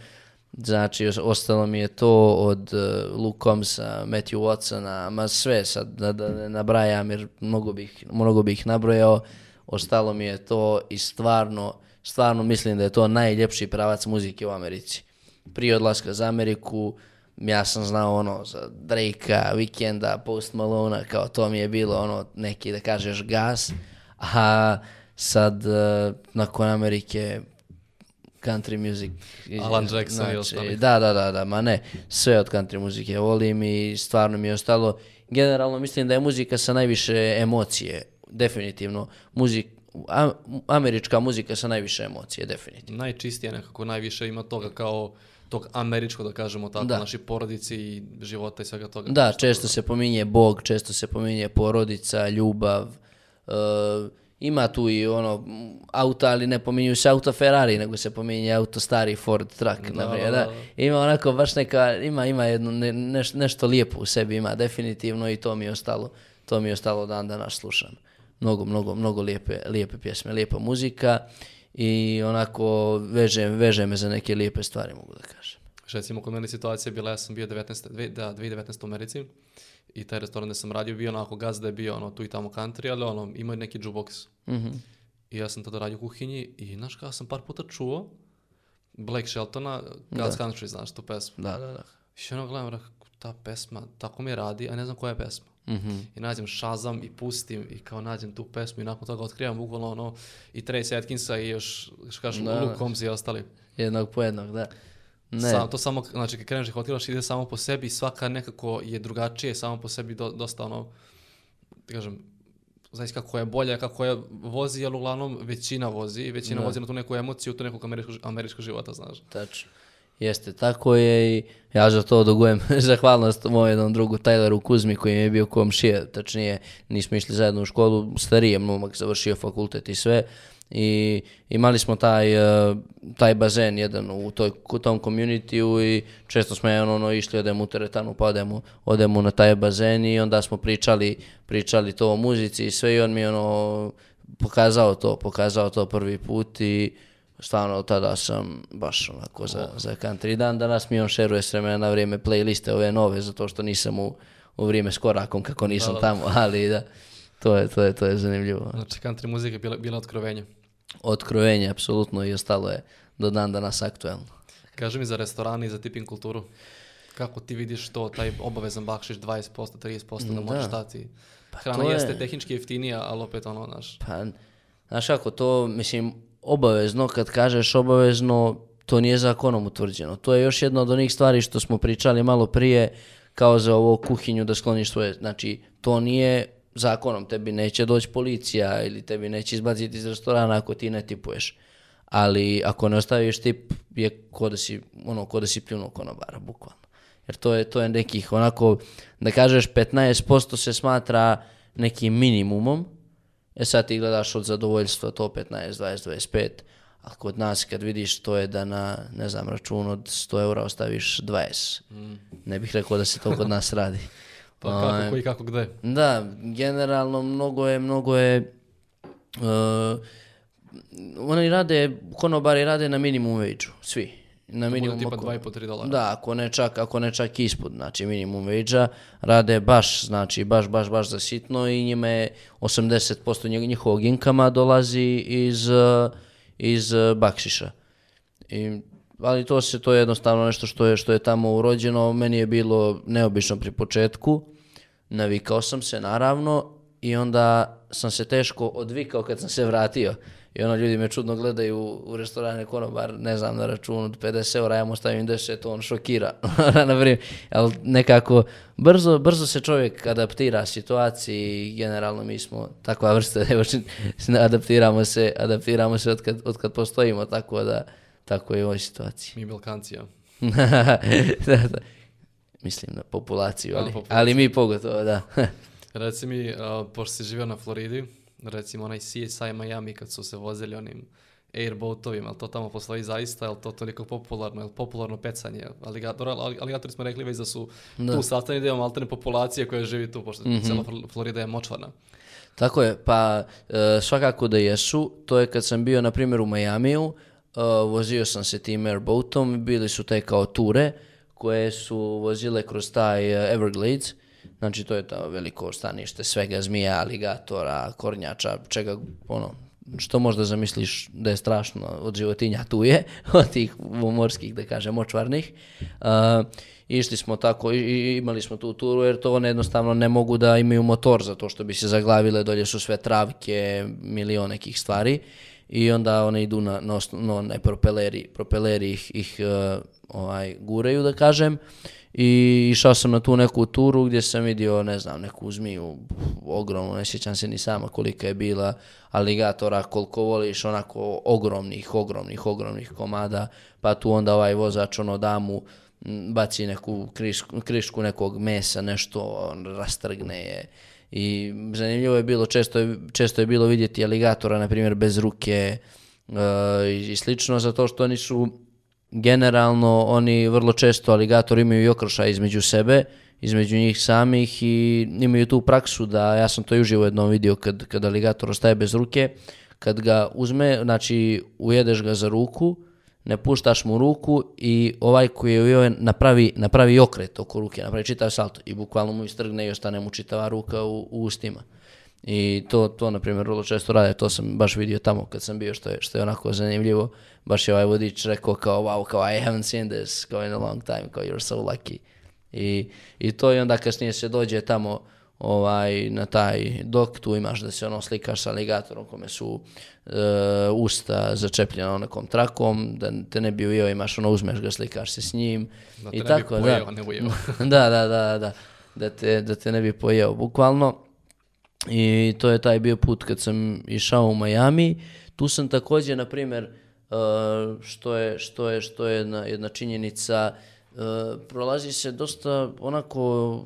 Znači, os- ostalo mi je to od uh, Luke Combsa, Matthew Watsona, ma sve sad, da, da ne nabrajam, jer mnogo bih, mnogo bih nabrojao. Ostalo mi je to i stvarno, stvarno mislim da je to najljepši pravac muzike u Americi. Prije odlaska za Ameriku, ja sam znao ono za Drakea, Weekenda, Post Malona, kao to mi je bilo ono neki da kažeš gas, a sad eh, nakon Amerike country music. Alan Jackson i znači, ostali. Da, da, da, da, ma ne, sve od country muzike volim i stvarno mi je ostalo. Generalno mislim da je muzika sa najviše emocije, definitivno. Muzik, a- američka muzika sa najviše emocije, definitivno. Najčistije nekako, najviše ima toga kao tog američkog, da kažemo tako, Da. naši porodici i života i svega toga. Da, često se pominje Bog, često se pominje porodica, ljubav. e, ima tu i ono auta, ali ne pominju se auto Ferrari, nego se pominje auto stari Ford truck. Da, na primjer, da. Ima onako baš neka, ima, ima jedno, ne- neš- nešto lijepo u sebi, ima definitivno i to mi je ostalo, to mi je ostalo dan danas slušam. Mnogo, mnogo, mnogo lijepe, lijepe pjesme, lijepa muzika i onako veže, veže me za neke lijepe stvari, mogu da kažem. Recimo kod mene situacija je bila, ja sam bio 19, dve- da, 2019 u Americi i taj restoran gdje sam radio bio onako gazda je bio ono tu i tamo country, ali ono imao je neki jukebox. Mhm. I ja sam tada radio u kuhinji i znaš kako sam par puta čuo Blake Sheltona, God's Country, znaš tu pesmu. Da, da, da. I ono gledam, ta pesma, tako mi radi, a ne znam koja je pesma. Mhm. I nađem Shazam i pustim i kao nađem tu pesmu i nakon toga otkrivam bukvalno ono i Tracy Atkinsa i još, što kažem, Luke. Combs i ostali. Jednog po jednog, da. Ne, Sam, to samo, znači kad kreneš otkrivaš ide samo po sebi svaka nekako je drugačije, samo po sebi do, dosta ono, da kažem, znaš kako je bolja, kako je vozi, ali uglavnom većina vozi i većina Da. vozi na tu neku emociju, tu nekog američkog, američkog života, znaš. tačno. Jeste, tako je i ja za to dugujem *laughs* zahvalnost moj jednom drugu Tyleru Kuzmi koji mi je bio komšija, tačnije nismo išli zajedno u školu, starije momak završio fakultet i sve i imali smo taj, eh, taj bazen jedan u, toj, u tom communityu i često smo ono, ono išli, odemo u teretanu pa odemo, odemo na taj bazen i onda smo pričali, pričali to o muzici i sve i on mi ono pokazao to, pokazao to prvi put i stvarno tada sam baš onako za, za country. Dan danas mi on šeruje s vremena na vrijeme playliste ove nove, zato što nisam u, u vrijeme s korakom kako nisam tamo, *laughs* ali da, to je, to je, to je zanimljivo. Znači, country muzika je bila, bila otkrovenje. Otkrovenje, apsolutno, i ostalo je do dan danas aktuelno. Kaži mi za restorane i za tipping kulturu. Kako ti vidiš to, taj obavezan bakšiš 20%, 30%, da možeš Da. dati. Hrana to je- jeste tehnički jeftinija, ali opet ono, znaš, Pa, znaš kako, to, mislim, obavezno, kad kažeš obavezno, to nije zakonom utvrđeno. To je još jedna od onih stvari što smo pričali malo prije, kao za ovo kuhinju da skloniš svoje. Znači, to nije zakonom, tebi neće doći policija ili tebi neće izbaciti iz restorana ako ti ne tipuješ. Ali ako ne ostaviš tip, je ko da si, ono, ko da si pljunuo konobara, bukvalno. Jer to je, to je nekih, onako, da kažeš 15% se smatra nekim minimumom, E sad ti gledaš od zadovoljstva to 15, 20, 25, a kod nas kad vidiš to je da na, ne znam, račun od 100 eura ostaviš 20. Ne bih rekao da se to kod nas radi. Pa kako, koji, kako, gde. Da, generalno mnogo je, mnogo je, uh, oni rade, konobari rade na minimum wage svi. Na minimum tipa oko- 2,5-3 dolara. da, ako ne čak, ako ne čak ispod, znači minimum wage rade baš, znači baš, baš, baš za sitno i njima je 80% njeg- njihovog inkama dolazi iz, uh, iz uh, bakšiša. I, ali to se, to je jednostavno nešto što je, što je tamo urođeno. Meni je bilo neobično pri početku. Navikao sam se, naravno, i onda sam se teško odvikao kad sam se vratio. I ono, ljudi me čudno gledaju u restorane konobar, ne znam, na računu od 50 eura, ja mu stavim 10, on šokira. *laughs* na primjer, ali nekako, brzo, brzo se čovjek adaptira situaciji generalno mi smo takva vrsta, *laughs* adaptiramo se, adaptiramo se od kad, od kad postojimo, tako da, tako je u ovoj situaciji. Mi Balkancija. *laughs* da, da. Mislim na populaciju, A, ali, populaciju. ali mi pogotovo, da. *laughs* Reci mi, a, pošto si živio na Floridi, recimo onaj CSI Miami kad su se vozili onim airboatovima, ali to tamo postoji zaista, je to toliko popularno, je popularno pecanje aligatora, ali aligatori smo rekli već da su tu sastavni dio alterne populacije koja živi tu, pošto Mhm. cijela Fl- Florida je močvarna. Tako je, pa e, svakako da jesu. To je kad sam bio, na primjer, u Majamiju, vozio sam se tim airboatom, bili su te kao ture koje su vozile kroz taj e, Everglades, znači to je to veliko stanište svega zmija, aligatora, kornjača, čega, ono, što možda zamisliš da je strašno od životinja, tu je, *laughs* od tih morskih, da kažem, močvarnih. Uh, išli smo tako, i imali smo tu turu, jer to one jednostavno ne mogu da imaju motor, zato što bi se zaglavile, dolje su sve travke, milion nekih stvari. I onda one idu na, na, osno- na propeleri, propeleri ih, ih uh, ovaj, guraju, da kažem. I išao sam na tu neku turu gdje sam vidio, ne znam, neku zmiju ogromnu, ne sjećam se ni sama kolika je bila, aligatora koliko voliš, onako ogromnih, ogromnih, ogromnih komada, pa tu onda ovaj vozač ono da mu m, baci neku krišku, krišku nekog mesa, nešto on rastrgne je. I zanimljivo je bilo, često je, često je bilo vidjeti aligatora, na primjer, bez ruke e, i slično, zato što oni su generalno oni vrlo često aligatori imaju i okršaj između sebe, između njih samih i imaju tu praksu da, ja sam to i uživo jednom vidio kad, kad aligator ostaje bez ruke, kad ga uzme, znači ujedeš ga za ruku, ne puštaš mu ruku i ovaj koji je ujeo je napravi, napravi okret oko ruke, napravi čitav salto i bukvalno mu istrgne i ostane mu čitava ruka u, u ustima. I to, to na primjer, vrlo često rade, to sam baš vidio tamo kad sam bio, što je, što je onako zanimljivo. Baš je ovaj vodič rekao kao, wow, kao I haven't seen this kao in a long time, kao you're so lucky. I, I to i onda kasnije se dođe tamo ovaj, na taj dok, tu imaš da se ono slikaš sa aligatorom kome su e, usta začepljena nekom trakom, da te ne bi ujeo, imaš ono, uzmeš ga, slikaš se s njim. Da te I ne bi tako, da. pojeo, ne ujeo. *laughs* da, da, da, da. Da te, da te ne bi pojeo, bukvalno. I to je taj bio put kad sam išao u Miami. Tu sam također, na primjer, što je, što je, što je jedna, jedna činjenica. Uh, prolazi se dosta onako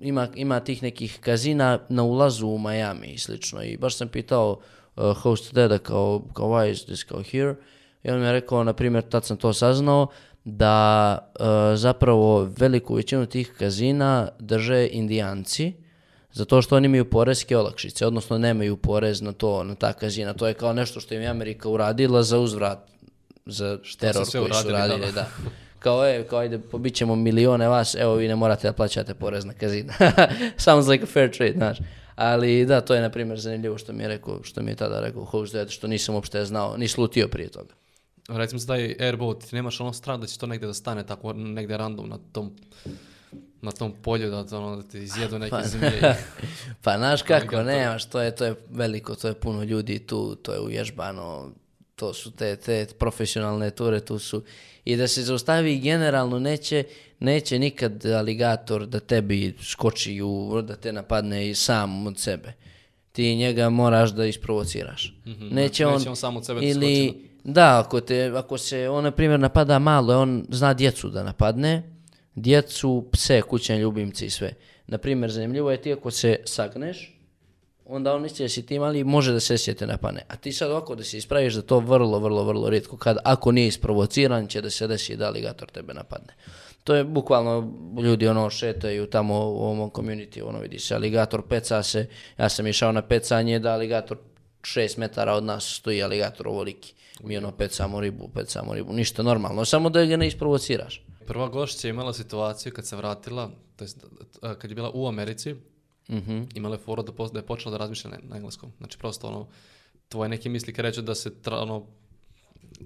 ima, ima tih nekih kazina na ulazu u Miami i slično i baš sam pitao uh, host deda kao, kao why is this kao here i on mi je rekao, na primjer, tad sam to saznao, da uh, zapravo veliku većinu tih kazina drže indijanci, zato što oni imaju porezke olakšice, odnosno nemaju porez na to, na ta kazina. To je kao nešto što im je Amerika uradila za uzvrat, za teror koji su radili, da. *laughs* Kao je, kao ajde, pobit ćemo milione vas, evo vi ne morate da plaćate porez na kazina. *laughs* Sounds like a fair trade, znaš. Ali da, to je na primjer zanimljivo što mi je rekao, što mi je tada rekao host dad, što nisam uopšte znao, ni slutio prije toga. Recimo se taj airboat, ti nemaš ono strah da će to negdje da stane tako negdje random na tom na tom polju da, ono, da ti izjedu neke *laughs* zmije. pa znaš kako, nemaš, to je, to je veliko, to je puno ljudi tu, to je uvježbano, to su te, te profesionalne ture, tu su. I da se zaustavi generalno, neće, neće nikad aligator da tebi skoči u, da te napadne i sam od sebe. Ti njega moraš da isprovociraš. Neće on, Neće on sam od sebe ili, skoči da, ako, te, ako se on, na primjer, napada malo, on zna djecu da napadne, djecu, pse, kućne ljubimce i sve. Na primjer, zanimljivo je ti ako se sagneš, onda on misli da si ti mali može da se sjete napadne. A ti sad ovako da se ispraviš da to vrlo, vrlo, vrlo rijetko, kad ako nije isprovociran će da se desi da aligator tebe napadne. To je bukvalno, ljudi ono šetaju tamo u ovom community, ono vidi se aligator peca se, ja sam išao na pecanje da aligator šest metara od nas stoji aligator ovoliki. Mi ono pecamo ribu, pecamo ribu, ništa normalno, samo da ga ne isprovociraš. Prva gošća je imala situaciju kad se vratila, to jest, kad je bila u Americi, Mhm. imala je foru da, pos- da je počela da razmišlja na, na engleskom. Znači prosto ono, tvoje neke misli kad reče da se tra, ono,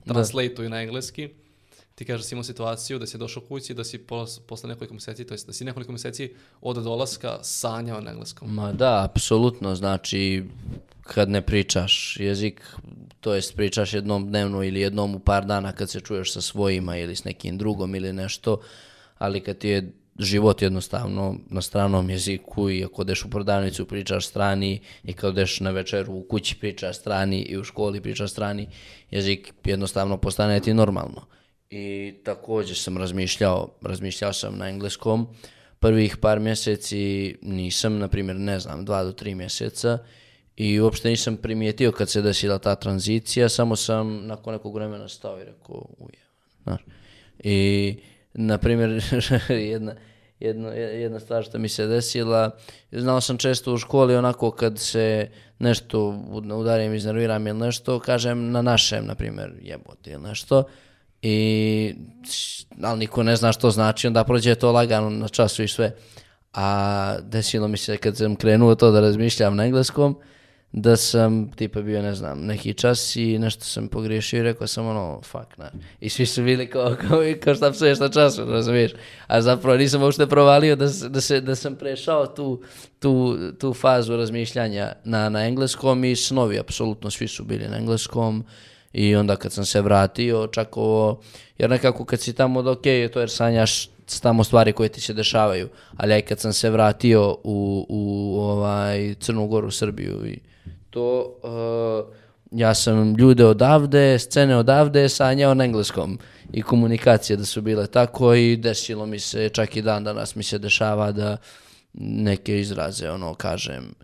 translatuju na engleski, ti kažeš da si imao situaciju da si došao kući da si pos- posle nekoliko mjeseci, to jest da si nekoliko mjeseci od dolaska sanjao na engleskom. Ma da, apsolutno, znači kad ne pričaš jezik, to jest pričaš jednom dnevno ili jednom u par dana kad se čuješ sa svojima ili s nekim drugom ili nešto, ali kad ti je život jednostavno na stranom jeziku i ako odeš u prodavnicu pričaš strani i kad odeš na večeru u kući pričaš strani i u školi pričaš strani, jezik jednostavno postane ti normalno. I također sam razmišljao, razmišljao sam na engleskom, prvih par mjeseci nisam, na primjer, ne znam, dva do tri mjeseca i uopšte nisam primijetio kad se desila ta tranzicija, samo sam nakon nekog vremena stao i rekao, uje. I, na primjer, *laughs* jedna, jedno, jedna stvar što mi se desila, znao sam često u školi onako kad se nešto udarim, iznerviram ili nešto, kažem na našem, na primjer, jebote ili nešto, i ali niko ne zna što znači, onda prođe to lagano na času i sve. A desilo mi se kad sam krenuo to da razmišljam na engleskom, da sam tipa bio, ne znam, neki čas i nešto sam pogriješio i rekao sam ono, fuck, na. I svi su bili kao, kao, kao šta psuješ na času, razumiješ? A zapravo nisam uopšte provalio da, da, se, da sam prešao tu, tu, tu fazu razmišljanja na, na engleskom i snovi, apsolutno svi su bili na engleskom. I onda kad sam se vratio, čak ovo, jer nekako kad si tamo, da ok, to jer sanjaš tamo stvari koje ti se dešavaju, ali aj kad sam se vratio u, u ovaj, Crnu Goru, Srbiju i to, uh, ja sam ljude odavde, scene odavde sanjao na engleskom i komunikacije da su bile tako i desilo mi se, čak i dan danas mi se dešava da neke izraze, ono, kažem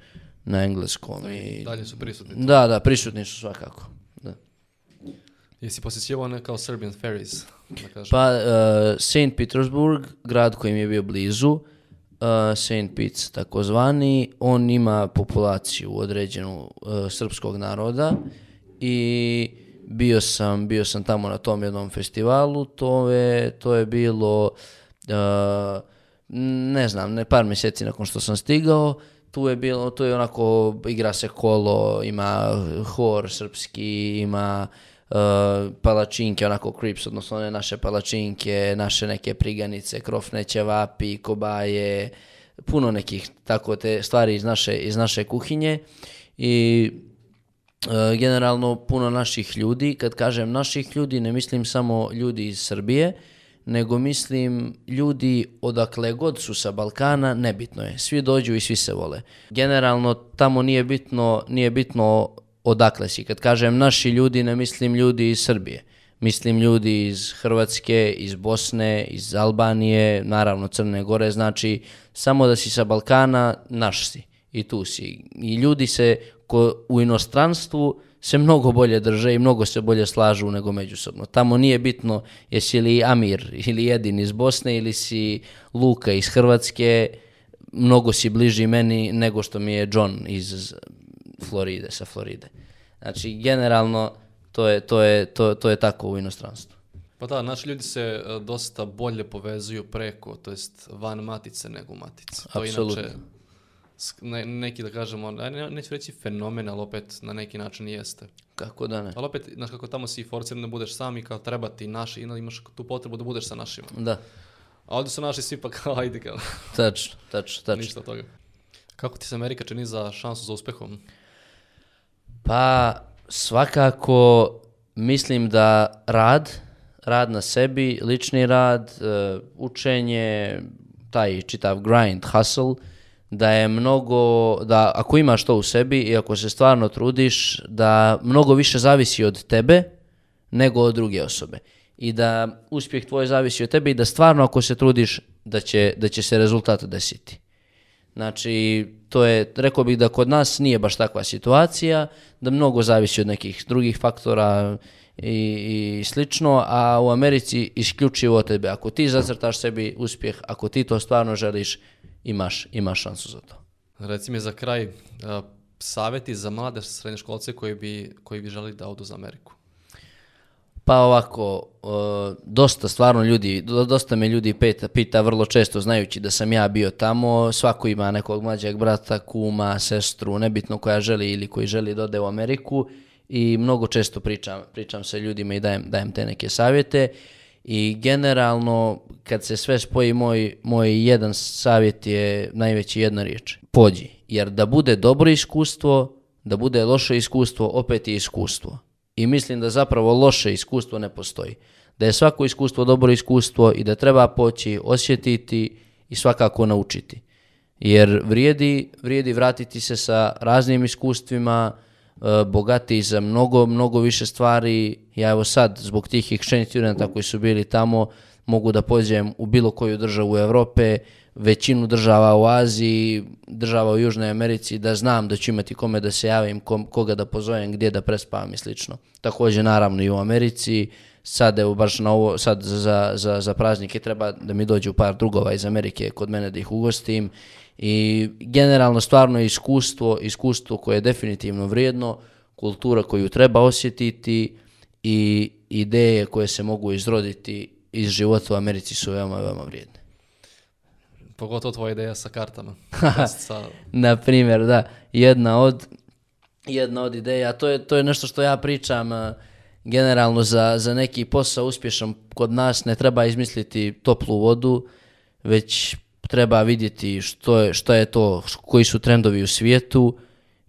na engleskom i... Dalje su prisutni. Da, da, prisutni su svakako. Da. Jesi posjećivao one kao Serbian ferries? Da kažem. Pa, uh, St. Petersburg, grad koji mi je bio blizu, uh, St. Pete takozvani, on ima populaciju određenu uh, srpskog naroda i bio sam, bio sam tamo na tom jednom festivalu, to je, to je bilo, uh, ne znam, ne par mjeseci nakon što sam stigao, tu je bilo, tu je onako, igra se kolo, ima hor srpski, ima uh, palačinke, onako crips, odnosno one naše palačinke, naše neke priganice, krofne ćevapi, kobaje, puno nekih tako te stvari iz naše, iz naše kuhinje i e, generalno puno naših ljudi, kad kažem naših ljudi ne mislim samo ljudi iz Srbije, nego mislim ljudi odakle god su sa Balkana, nebitno je. Svi dođu i svi se vole. Generalno tamo nije bitno, nije bitno odakle si. Kad kažem naši ljudi, ne mislim ljudi iz Srbije. Mislim ljudi iz Hrvatske, iz Bosne, iz Albanije, naravno Crne Gore, znači samo da si sa Balkana, naš si i tu si. I ljudi se ko, u inostranstvu se mnogo bolje drže i mnogo se bolje slažu nego međusobno. Tamo nije bitno jesi li Amir ili Jedin iz Bosne ili si Luka iz Hrvatske, mnogo si bliži meni nego što mi je John iz Floride, sa Floride. Znači, generalno, to je, to je, to, to je tako u inostranstvu. Pa da, naši ljudi se e, dosta bolje povezuju preko, to jest van matice nego u matici. To Apsolutno. inače ne- neki da kažemo, ne, ne- neću reći fenomen, ali opet na neki način jeste. Kako da ne? Ali opet, znaš kako tamo si forciran da budeš sam i kao treba ti naši, imaš tu potrebu da budeš sa našima. Da, A ovdje su naši svi pa kao, *laughs* ajde kao, tačno, tačno, tačno. ništa toga. Kako ti se Amerika čini za šansu za uspehom? Pa svakako mislim da rad, rad na sebi, lični rad, e, učenje, taj čitav grind, hustle, da je mnogo, da ako imaš to u sebi i ako se stvarno trudiš, da mnogo više zavisi od tebe nego od druge osobe. I da uspjeh tvoj zavisi od tebe i da stvarno ako se trudiš da će, da će se rezultat desiti. Znači, to je, rekao bih da kod nas nije baš takva situacija, da mnogo zavisi od nekih drugih faktora i, i slično, a u Americi isključivo od tebe. Ako ti zacrtaš sebi uspjeh, ako ti to stvarno želiš, imaš, imaš šansu za to. Reci mi za kraj, a, savjeti za mlade srednjoškolce koji bi, koji bi želi da odu za Ameriku. Pa ovako, e, dosta stvarno ljudi, do- dosta me ljudi pita, pita vrlo često znajući da sam ja bio tamo, svako ima nekog mlađeg brata, kuma, sestru, nebitno koja želi ili koji želi da ode u Ameriku i mnogo često pričam, pričam sa ljudima i dajem, dajem te neke savjete i generalno kad se sve spoji moj, moj jedan savjet je najveći jedna riječ, pođi, jer da bude dobro iskustvo, da bude loše iskustvo, opet je iskustvo. I mislim da zapravo loše iskustvo ne postoji. Da je svako iskustvo dobro iskustvo i da treba poći, osjetiti i svakako naučiti. Jer vrijedi, vrijedi vratiti se sa raznim iskustvima, e, bogati za mnogo, mnogo više stvari. Ja evo sad, zbog tih exchange studenta koji su bili tamo, mogu da pođem u bilo koju državu Europe, većinu država u Aziji, država u Južnoj Americi, da znam da ću imati kome da se javim, kom- koga da pozovem, gdje da prespavam i slično. Također naravno i u Americi, sad evo baš na ovo, sad za, za, za praznike treba da mi dođu par drugova iz Amerike kod mene da ih ugostim i generalno stvarno iskustvo, iskustvo koje je definitivno vrijedno, kultura koju treba osjetiti i ideje koje se mogu izroditi iz života u Americi su veoma, veoma vrijedne. Pogotovo tvoja ideja sa kartama. *laughs* Sa, Na primjer, da, jedna od, jedna od ideja, to je, to je nešto što ja pričam eh, generalno za, za neki posao uspješan kod nas, ne treba izmisliti toplu vodu, već treba vidjeti što je, što je to, koji su trendovi u svijetu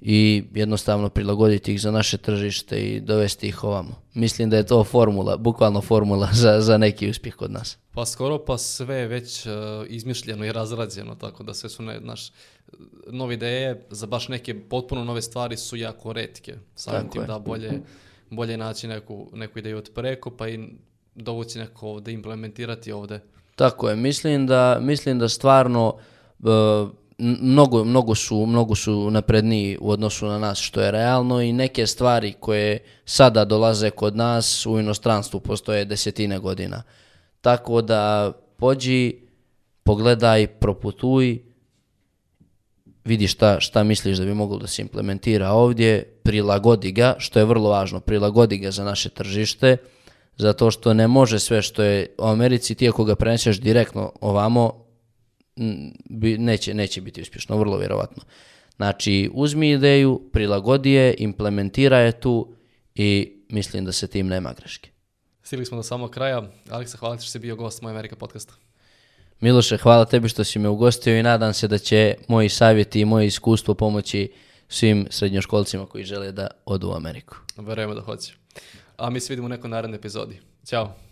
i jednostavno prilagoditi ih za naše tržište i dovesti ih ovamo. Mislim da je to formula, bukvalno formula za, za neki uspjeh kod nas. pa skoro pa sve je već e, izmišljeno i razrađeno, tako da sve su, ne, znaš, nove ideje za baš neke potpuno nove stvari su jako retke. Samim tim je. da bolje, bolje naći neku, neku ideju od preko, pa i dovući neko ovdje, implementirati ovdje. Tako je, mislim da, mislim da stvarno e, n- mnogo, mnogo, su, mnogo su napredniji u odnosu na nas što je realno i neke stvari koje sada dolaze kod nas u inostranstvu postoje desetine godina. Tako da pođi, pogledaj, proputuj, vidi šta, šta misliš da bi moglo da se implementira ovdje, prilagodi ga, što je vrlo važno, prilagodi ga za naše tržište, zato što ne može sve što je u Americi, ti ako ga preneseš direktno ovamo, neće, neće biti uspješno, vrlo vjerovatno. Znači, uzmi ideju, prilagodi je, implementira je tu i mislim da se tim nema greške. Stigli smo do samog kraja. Aleksa, hvala ti što si bio gost Moje Amerika podcasta. Miloše, hvala tebi što si me ugostio i nadam se da će moji savjeti i moje iskustvo pomoći svim srednjoškolcima koji žele da odu u Ameriku. Verujemo da hoće. A mi se vidimo u nekoj narednoj epizodi. Ćao.